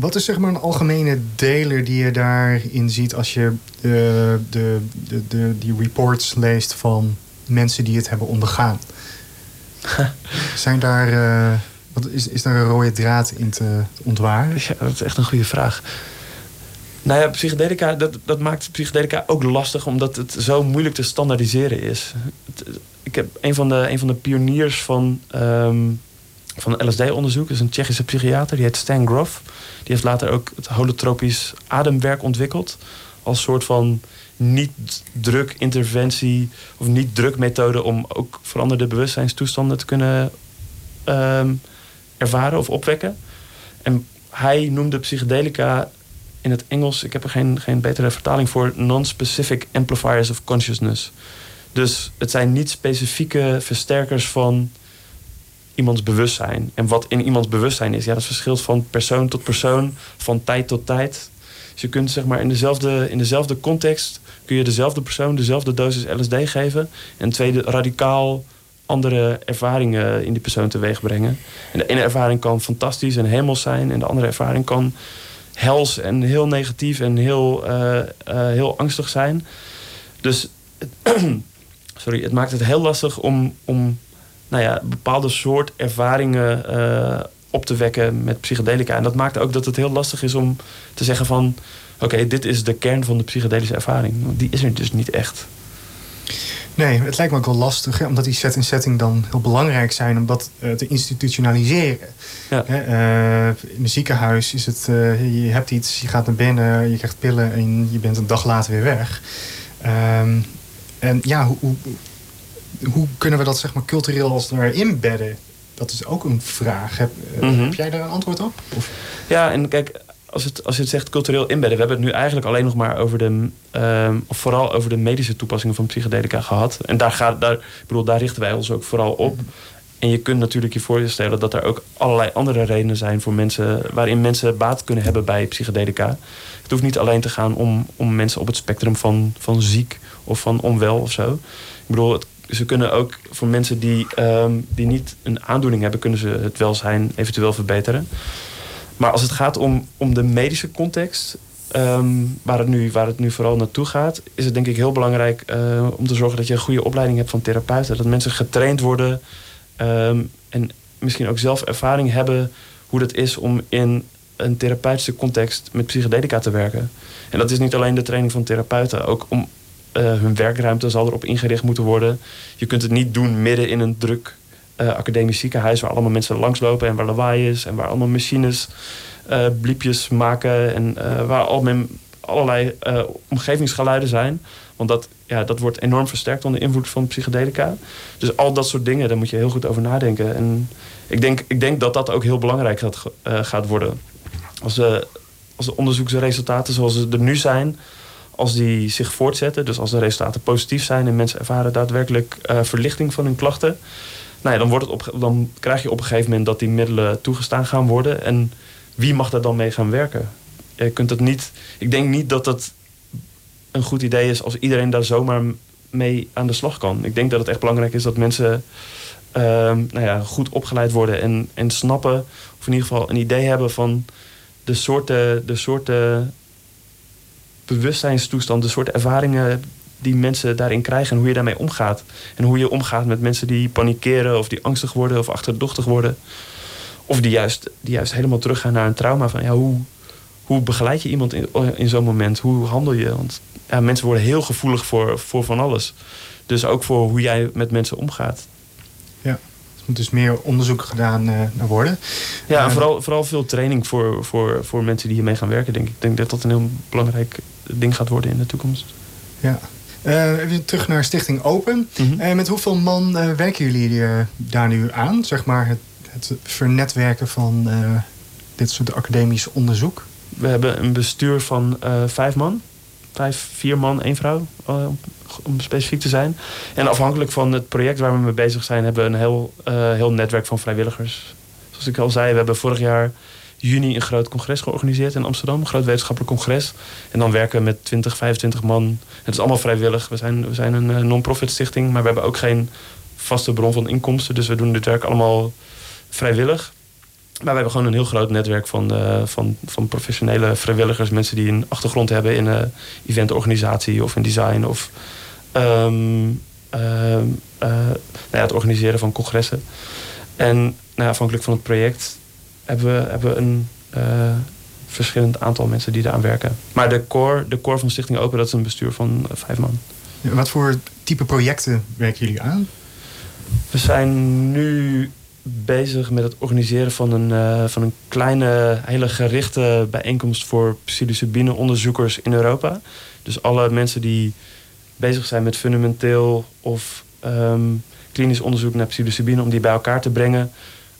wat is zeg maar een algemene deler die je daarin ziet als je de, de, de, de, die reports leest van mensen die het hebben ondergaan? [LAUGHS] Zijn daar. Uh, wat is, is daar een rode draad in te ontwaren? Ja, dat is echt een goede vraag. Nou ja, psychedelica, dat, dat maakt psychedelica ook lastig omdat het zo moeilijk te standaardiseren is. Ik heb een van de, een van de pioniers van, um, van LSD-onderzoek, is een Tsjechische psychiater, die heet Stan Grof. Die heeft later ook het holotropisch ademwerk ontwikkeld. Als soort van niet-druk interventie of niet-druk methode om ook veranderde bewustzijnstoestanden te kunnen um, ervaren of opwekken. En hij noemde psychedelica in het Engels, ik heb er geen, geen betere vertaling voor, non-specific amplifiers of consciousness. Dus het zijn niet specifieke versterkers van iemands bewustzijn. En wat in iemands bewustzijn is, ja, dat verschilt van persoon tot persoon, van tijd tot tijd. Dus je kunt zeg maar in dezelfde, in dezelfde context kun je dezelfde persoon dezelfde dosis LSD geven en twee radicaal andere ervaringen in die persoon teweeg brengen. En de ene ervaring kan fantastisch en hemels zijn en de andere ervaring kan hels en heel negatief en heel, uh, uh, heel angstig zijn. Dus [CLEARS THROAT] sorry, het maakt het heel lastig om, om nou ja, bepaalde soort ervaringen uh, op te wekken met psychedelica. En dat maakt ook dat het heel lastig is om te zeggen van... oké, dit is de kern van de psychedelische ervaring. Die is er dus niet echt. Nee, het lijkt me ook wel lastig, hè, omdat die set en setting dan heel belangrijk zijn om dat uh, te institutionaliseren. Ja. Hè, uh, in een ziekenhuis is het, uh, je hebt iets, je gaat naar binnen, je krijgt pillen en je bent een dag later weer weg. Um, en ja, hoe, hoe, hoe, kunnen we dat zeg maar cultureel als daar inbedden? Dat is ook een vraag. Heb, mm -hmm. heb jij daar een antwoord op? Of? Ja, en kijk, als, het, als je het zegt cultureel inbedden, we hebben het nu eigenlijk alleen nog maar over de, uh, of vooral over de medische toepassingen van psychedelica gehad. En daar, gaat, daar, ik bedoel, daar richten wij ons ook vooral op. Mhm. En je kunt natuurlijk je voorstellen dat er ook allerlei andere redenen zijn voor mensen, waarin mensen baat kunnen hebben bij psychedelica. Het hoeft niet alleen te gaan om, om mensen op het spectrum van, van ziek of van onwel of zo. Ik bedoel, het, ze kunnen ook voor mensen die, um, die niet een aandoening hebben, kunnen ze het welzijn eventueel verbeteren. Maar als het gaat om, om de medische context, um, waar, het nu, waar het nu vooral naartoe gaat, is het denk ik heel belangrijk uh, om te zorgen dat je een goede opleiding hebt van therapeuten. Dat mensen getraind worden um, en misschien ook zelf ervaring hebben hoe dat is om in een therapeutische context met psychedelica te werken. En dat is niet alleen de training van therapeuten, ook om hun werkruimte zal erop ingericht moeten worden. Je kunt het niet doen midden in een druk uh, academisch ziekenhuis waar allemaal mensen langslopen en waar lawaai is en waar allemaal machines uh, bliepjes maken en waar al allerlei omgevingsgeluiden zijn. Want dat, ja, dat wordt enorm versterkt onder invloed van psychedelica. Dus al dat soort dingen, daar moet je heel goed over nadenken. En ik denk, ik denk dat dat ook heel belangrijk gaat, gaat worden. Als, als de onderzoeksresultaten zoals ze er nu zijn, als die zich voortzetten, dus als de resultaten positief zijn en mensen ervaren daadwerkelijk uh, verlichting van hun klachten, nou ja, dan, wordt het op, dan krijg je op een gegeven moment dat die middelen toegestaan gaan worden. En wie mag daar dan mee gaan werken? Je kunt het niet, ik denk niet dat het een goed idee is als iedereen daar zomaar mee aan de slag kan. Ik denk dat het echt belangrijk is dat mensen uh, nou ja, goed opgeleid worden en, en snappen, of in ieder geval een idee hebben van de soorten, de soorten bewustzijnstoestand, de soort ervaringen die mensen daarin krijgen en hoe je daarmee omgaat. En hoe je omgaat met mensen die panikeren of die angstig worden of achterdochtig worden. Of die juist, die juist helemaal teruggaan naar een trauma. Van ja, hoe, hoe begeleid je iemand in, in zo'n moment? Hoe handel je? Want ja, mensen worden heel gevoelig voor, voor van alles. Dus ook voor hoe jij met mensen omgaat. Ja, er moet dus meer onderzoek gedaan uh, worden. Ja, en eh, vooral, vooral veel training voor, voor, voor mensen die hiermee gaan werken, denk ik. Ik denk dat dat een heel belangrijk ding gaat worden in de toekomst. Ja. Uh, even terug naar Stichting Open. Mm met hoeveel man werken jullie daar nu aan? Zeg maar het, het vernetwerken van dit soort academisch onderzoek? We hebben een bestuur van vijf man vijf, vier man, één vrouw, om specifiek te zijn. En afhankelijk van het project waar we mee bezig zijn, hebben we een heel, heel netwerk van vrijwilligers. Zoals ik al zei, we hebben vorig jaar juni een groot congres georganiseerd in Amsterdam, een groot wetenschappelijk congres. En dan werken we met 20, 25 man. Het is allemaal vrijwillig. We zijn, we zijn een uh, non-profit stichting, maar we hebben ook geen vaste bron van inkomsten. Dus we doen dit werk allemaal vrijwillig. Maar we hebben gewoon een heel groot netwerk van, uh, van, van professionele vrijwilligers. Mensen die een achtergrond hebben in eventorganisatie of in design. Of um, uh, nou ja, het organiseren van congressen. En nou, afhankelijk van het project hebben we, hebben we een verschillend aantal mensen die daaraan werken. Maar de core, de core van Stichting Open, dat is een bestuur van vijf man. wat voor type projecten werken jullie aan? We zijn nu bezig met het organiseren van een, uh, van een kleine, hele gerichte bijeenkomst voor psilocybine onderzoekers in Europa. Dus alle mensen die bezig zijn met fundamenteel of um, klinisch onderzoek naar psilocybine, om die bij elkaar te brengen.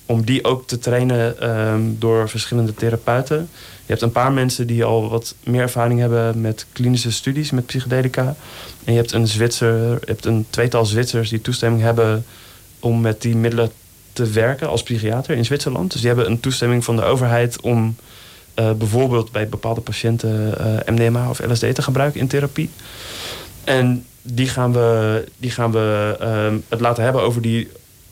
Om die ook te trainen um, door verschillende therapeuten. Je hebt een paar mensen die al wat meer ervaring hebben met klinische studies met psychedelica. En je hebt een Zwitser, je hebt een tweetal Zwitsers die toestemming hebben om met die middelen te werken als psychiater in Zwitserland. Dus die hebben een toestemming van de overheid om uh, bijvoorbeeld bij bepaalde patiënten eh, MDMA of LSD te gebruiken in therapie. En die gaan we, die gaan we uh, het laten hebben over die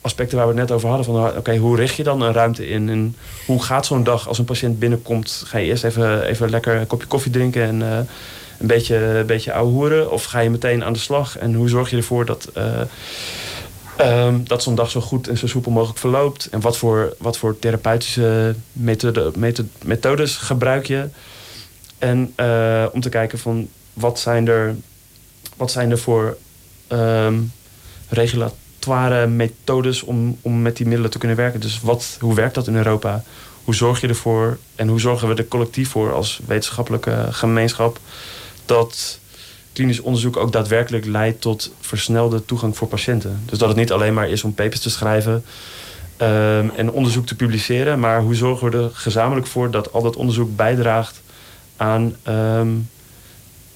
aspecten waar we het net over hadden. Van oké, hoe richt je dan een ruimte in? En hoe gaat zo'n dag als een patiënt binnenkomt? Ga je eerst even, even lekker een kopje koffie drinken en een beetje, een beetje? Of ga je meteen aan de slag? En hoe zorg je ervoor dat Um, dat zo'n dag zo goed en zo soepel mogelijk verloopt. En wat voor, wat voor therapeutische methode, methode, methodes gebruik je. En uh, om te kijken van wat zijn er, wat zijn er voor um, regulatoire methodes om, om met die middelen te kunnen werken. Dus wat, hoe werkt dat in Europa? Hoe zorg je ervoor en hoe zorgen we er collectief voor als wetenschappelijke gemeenschap dat klinisch onderzoek ook daadwerkelijk leidt tot versnelde toegang voor patiënten. Dus dat het niet alleen maar is om papers te schrijven um, en onderzoek te publiceren, maar hoe zorgen we er gezamenlijk voor dat al dat onderzoek bijdraagt aan um,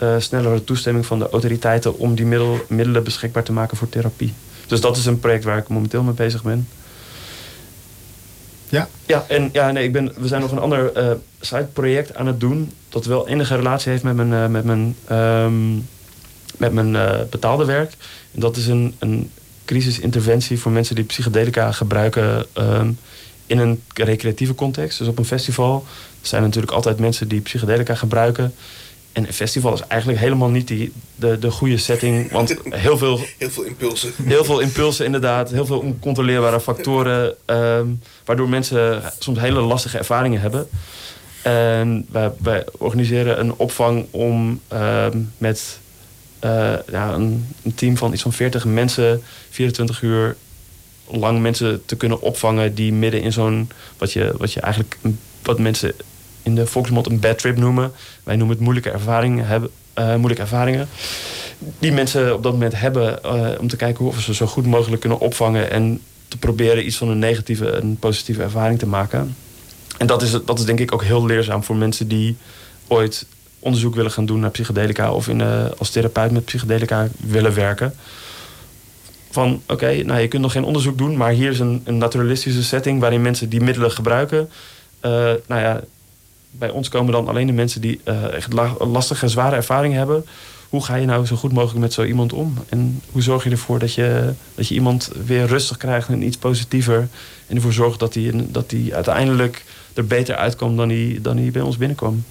uh, snellere toestemming van de autoriteiten om die middel, middelen beschikbaar te maken voor therapie. Dus dat is een project waar ik momenteel mee bezig ben. Ja. Ja, en ja, nee, ik ben, we zijn nog een ander uh, side-project aan het doen. Dat wel enige relatie heeft met mijn, uh, met mijn, um, met mijn uh, betaalde werk. En dat is een, een crisisinterventie voor mensen die psychedelica gebruiken um, in een recreatieve context. Dus op een festival zijn natuurlijk altijd mensen die psychedelica gebruiken. En een festival is eigenlijk helemaal niet die, de, de goede setting. Want [LAUGHS] heel veel, heel veel impulsen. Heel veel impulsen, inderdaad. Heel veel oncontroleerbare factoren. Um, waardoor mensen soms hele lastige ervaringen hebben. En wij, wij organiseren een opvang om um, met uh, ja, een, een, team van iets van 40 mensen 24 uur lang mensen te kunnen opvangen die midden in zo'n wat je, wat je eigenlijk wat mensen de volksmond een bad trip noemen. Wij noemen het moeilijke ervaringen. Hebben, uh, moeilijke ervaringen. Die mensen op dat moment hebben uh, om te kijken we ze zo goed mogelijk kunnen opvangen. En te proberen iets van een negatieve en positieve ervaring te maken. En dat is, dat is denk ik ook heel leerzaam voor mensen die ooit onderzoek willen gaan doen naar psychedelica of in, uh, als therapeut met psychedelica willen werken. Van oké, nou je kunt nog geen onderzoek doen, maar hier is een, een naturalistische setting waarin mensen die middelen gebruiken. Nou ja, bij ons komen dan alleen de mensen die uh, echt lastige, zware ervaring hebben. Hoe ga je nou zo goed mogelijk met zo iemand om? En hoe zorg je ervoor dat je, dat je iemand weer rustig krijgt en iets positiever? En ervoor zorgt dat hij dat die uiteindelijk er beter uitkomt dan hij, dan hij bij ons binnenkwam.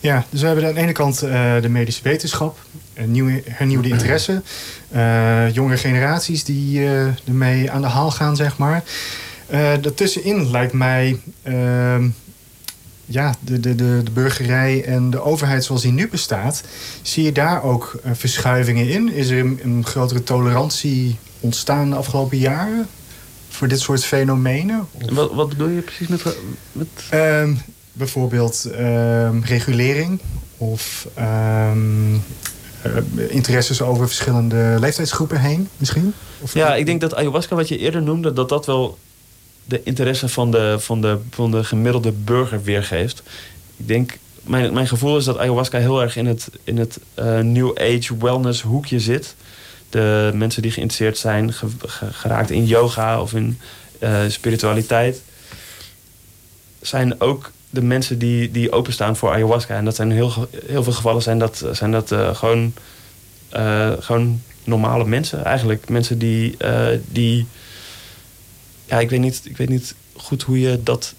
Ja, dus we hebben aan de ene kant uh, de medische wetenschap, een nieuwe, hernieuwde interesse, uh, jongere generaties die ermee aan de haal gaan, zeg maar. daartussenin lijkt mij ehm, ja, de, de, de, de burgerij en de overheid zoals die nu bestaat. Zie je daar ook verschuivingen in? Is er een, een grotere tolerantie ontstaan de afgelopen jaren voor dit soort fenomenen? Wat, wat bedoel je precies met... met... Ehm, bijvoorbeeld um, regulering of um, interesses over verschillende leeftijdsgroepen heen misschien? Of ja, ik denk dat ayahuasca, wat je eerder noemde, dat dat wel de interesse van de, van de, van de gemiddelde burger weergeeft. Ik denk, mijn, mijn gevoel is dat ayahuasca heel erg in het, in het uh, New Age wellness hoekje zit. De mensen die geïnteresseerd zijn, geraakt in yoga of in uh, spiritualiteit, zijn ook de mensen die, die openstaan voor ayahuasca. En dat zijn heel, heel veel gevallen zijn dat, zijn dat uh, gewoon, gewoon normale mensen eigenlijk. Mensen die, die ja, ik weet, niet, ik weet niet goed hoe je dat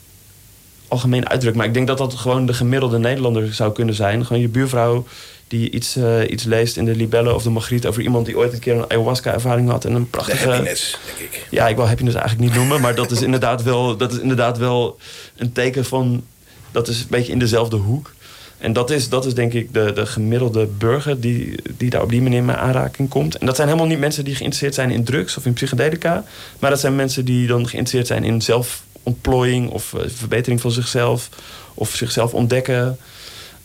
algemeen uitdrukt. Maar ik denk dat dat gewoon de gemiddelde Nederlander zou kunnen zijn. Gewoon je buurvrouw die iets, uh, iets leest in de Libelle of de Magriet over iemand die ooit een keer een ayahuasca-ervaring had en een prachtige. De happiness, denk ik. Ja, ik wil happiness eigenlijk niet noemen, maar dat is inderdaad wel, dat is inderdaad wel een teken van dat is een beetje in dezelfde hoek. En dat is, dat is denk ik de, de gemiddelde burger die, die daar op die manier mee aanraking komt. En dat zijn helemaal niet mensen die geïnteresseerd zijn in drugs of in psychedelica. Maar dat zijn mensen die dan geïnteresseerd zijn in zelfontplooiing of uh, verbetering van zichzelf. Of zichzelf ontdekken.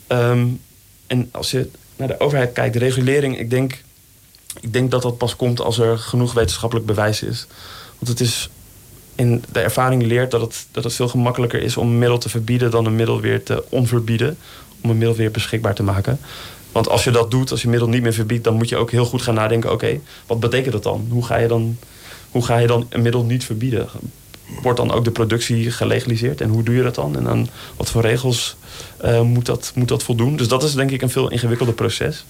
Um, en als je naar de overheid kijkt, de regulering, ik denk, ik denk dat dat pas komt als er genoeg wetenschappelijk bewijs is. Want het is in de ervaring leert dat het, dat het veel gemakkelijker is om een middel te verbieden dan een middel weer te onverbieden. Om een middel weer beschikbaar te maken. Want als je dat doet, als je middel niet meer verbiedt, dan moet je ook heel goed gaan nadenken: oké, wat betekent dat dan? Hoe ga, je dan? hoe ga je dan een middel niet verbieden? Wordt dan ook de productie gelegaliseerd? En hoe doe je dat dan? En dan wat voor regels uh, moet, dat, moet dat voldoen? Dus dat is denk ik een veel ingewikkelder proces.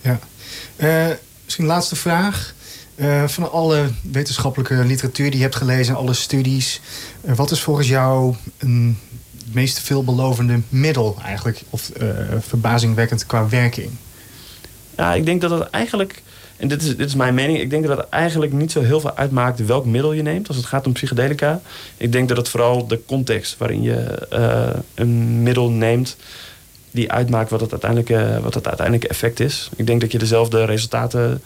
Ja. Uh, misschien laatste vraag. Uh, van alle wetenschappelijke literatuur die je hebt gelezen, alle studies, wat is volgens jou een meest veelbelovende middel eigenlijk? Of uh, verbazingwekkend qua werking? Ja, ik denk dat het eigenlijk, en dit is, dit is mijn mening, ik denk dat het eigenlijk niet zo heel veel uitmaakt welk middel je neemt als het gaat om psychedelica. Ik denk dat het vooral de context waarin je een middel neemt, die uitmaakt wat het, uiteindelijke, wat het uiteindelijke effect is. Ik denk dat je dezelfde resultaten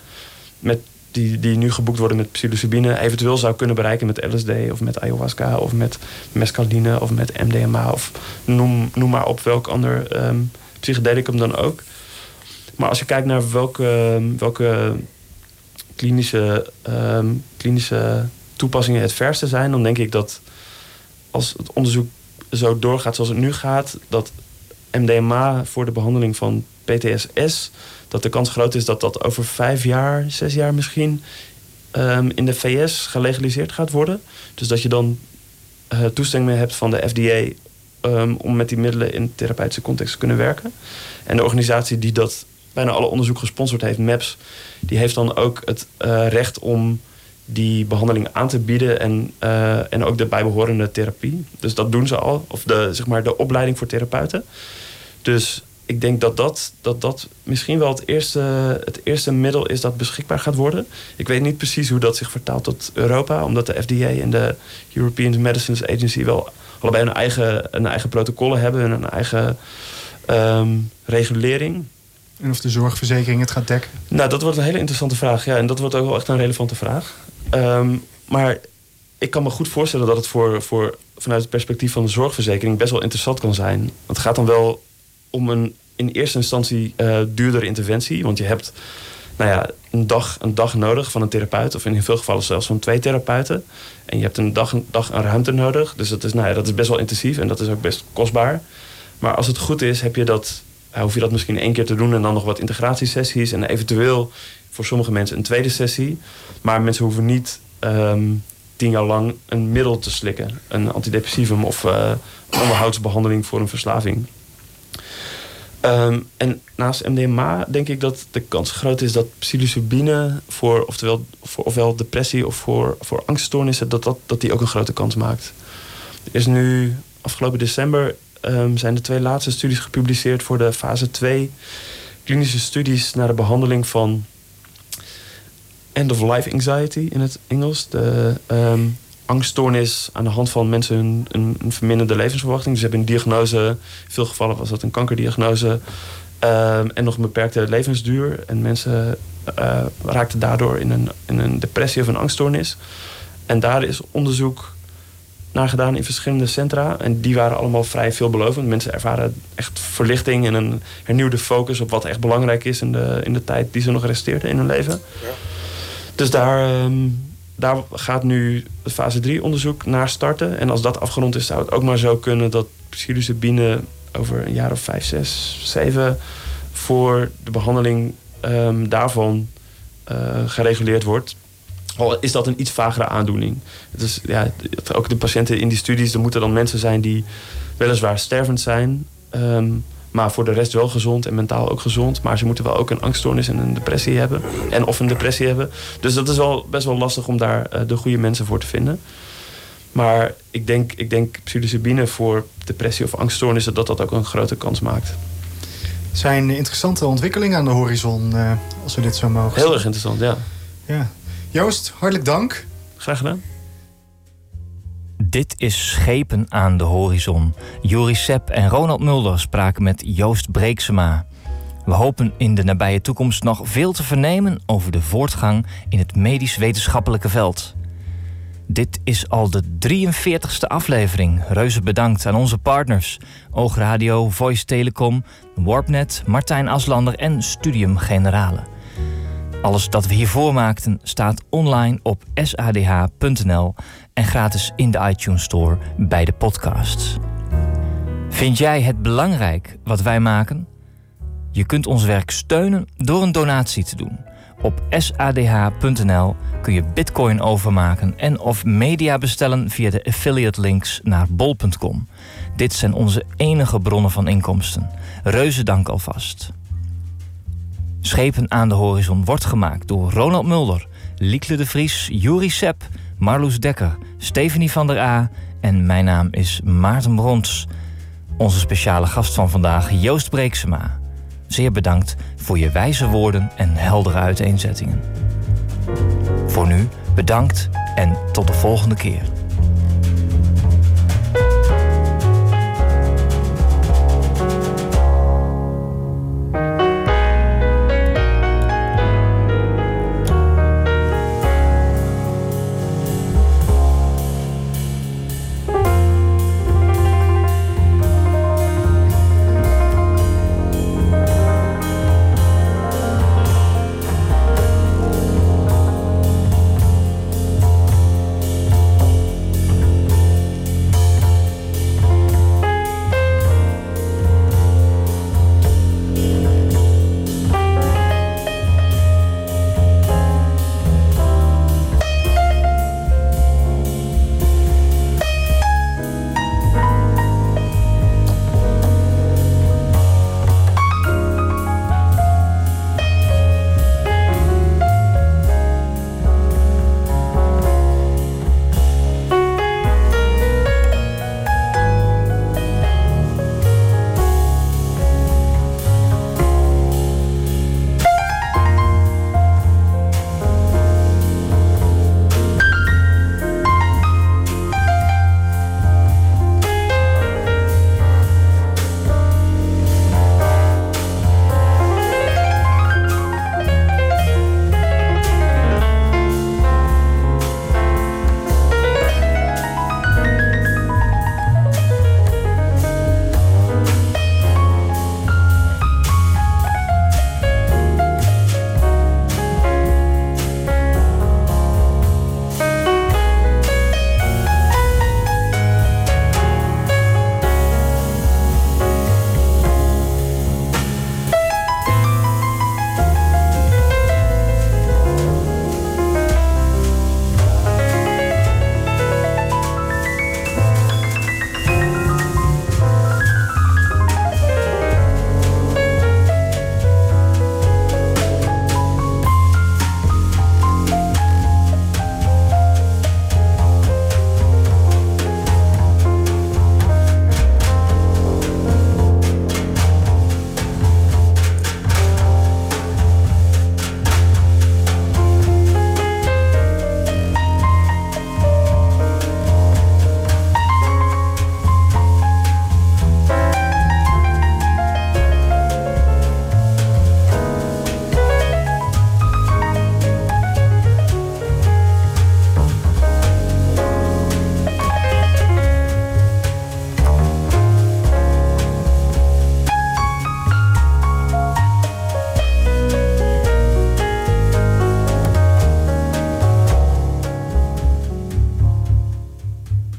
met die, die nu geboekt worden met psilocybine... eventueel zou kunnen bereiken met LSD of met ayahuasca... of met mescaline of met MDMA of noem, noem maar op welk ander um, psychedelicum dan ook. Maar als je kijkt naar welke, welke klinische, um, klinische toepassingen het verste zijn... dan denk ik dat als het onderzoek zo doorgaat zoals het nu gaat... dat MDMA voor de behandeling van PTSS dat de kans groot is dat dat over vijf jaar, zes jaar misschien, um, in de VS gelegaliseerd gaat worden. Dus dat je dan uh, toestemming hebt van de FDA um, om met die middelen in therapeutische context te kunnen werken. En de organisatie die dat bijna alle onderzoek gesponsord heeft, MAPS, die heeft dan ook het uh, recht om die behandeling aan te bieden en, uh, en ook de bijbehorende therapie. Dus dat doen ze al, of de, zeg maar, de opleiding voor therapeuten. Dus ik denk dat dat, dat dat misschien wel het eerste, het eerste middel is dat beschikbaar gaat worden. Ik weet niet precies hoe dat zich vertaalt tot Europa, omdat de FDA en de European Medicines Agency wel allebei een eigen, een eigen protocollen hebben en een eigen um, regulering. En of de zorgverzekering het gaat dekken? Nou, dat wordt een hele interessante vraag. Ja, en dat wordt ook wel echt een relevante vraag. Um, maar ik kan me goed voorstellen dat het voor, voor, vanuit het perspectief van de zorgverzekering best wel interessant kan zijn. Het gaat dan wel om een in eerste instantie uh, duurdere interventie. Want je hebt nou ja, een, dag, een dag nodig van een therapeut. Of in veel gevallen zelfs van twee therapeuten. En je hebt een dag, een dag aan ruimte nodig. Dus dat is, nou ja, dat is best wel intensief en dat is ook best kostbaar. Maar als het goed is, heb je dat, hoef je dat misschien één keer te doen en dan nog wat integratiesessies en eventueel voor sommige mensen een tweede sessie. Maar mensen hoeven niet ehm, tien jaar lang een middel te slikken, een antidepressivum of uh, onderhoudsbehandeling voor een verslaving. Ehm, en naast MDMA denk ik dat de kans groot is dat psilocybine voor, oftewel, voor ofwel depressie of voor, voor angststoornissen, dat, dat, dat die ook een grote kans maakt. Er is nu afgelopen december um, zijn de twee laatste studies gepubliceerd voor de fase 2 klinische studies naar de behandeling van end-of-life anxiety in het Engels. De um, angststoornis aan de hand van mensen hun, een, een, verminderde levensverwachting. Dus ze hebben een diagnose, in veel gevallen was dat een kankerdiagnose. Um, en nog een beperkte levensduur. En mensen uh, raakten daardoor in een, in een depressie of een angststoornis. En daar is onderzoek naar gedaan in verschillende centra. En die waren allemaal vrij veelbelovend. Mensen ervaren echt verlichting en een hernieuwde focus op wat echt belangrijk is in de, in de tijd die ze nog resteerden in hun leven. Ja. Dus daar, um, daar gaat nu het fase 3 onderzoek naar starten. En als dat afgerond is, zou het ook maar zo kunnen dat psilocybine over een jaar of vijf, zes, zeven voor de behandeling um, daarvan uh, gereguleerd wordt. Al is dat een iets vagere aandoening. Het is, ja, ook de patiënten in die studies, er moeten dan mensen zijn die weliswaar stervend zijn. Um, maar voor de rest wel gezond en mentaal ook gezond. Maar ze moeten wel ook een angststoornis en een depressie hebben. En of een depressie hebben. Dus dat is wel best wel lastig om daar uh, de goede mensen voor te vinden. Maar ik denk, ik denk psilocybine voor depressie of angststoornissen... dat dat ook een grote kans maakt. Zijn interessante ontwikkelingen aan de horizon, uh, als we dit zo mogen Heel erg interessant, ja. ja. Joost, hartelijk dank. Graag gedaan. Dit is Schepen aan de horizon. Joris Sepp en Ronald Mulder spraken met Joost Breeksema. We hopen in de nabije toekomst nog veel te vernemen over de voortgang in het medisch-wetenschappelijke veld. Dit is al de 43ste aflevering. Reuze bedankt aan onze partners: Oogradio, Voice Telecom, Warpnet, Martijn Aslander en Studium Generale. Alles dat we hiervoor maakten staat online op sadh.nl en gratis in de iTunes Store bij de podcasts. Vind jij het belangrijk wat wij maken? Je kunt ons werk steunen door een donatie te doen. Op sadh.nl kun je bitcoin overmaken en of media bestellen via de affiliate links naar bol.com. Dit zijn onze enige bronnen van inkomsten. Reuze dank alvast. Schepen aan de horizon wordt gemaakt door Ronald Mulder, Liekle de Vries, Juri Sepp, Marloes Dekker, Stephanie van der A en mijn naam is Maarten Brons. Onze speciale gast van vandaag, Joost Breeksema. Zeer bedankt voor je wijze woorden en heldere uiteenzettingen. Voor nu bedankt en tot de volgende keer.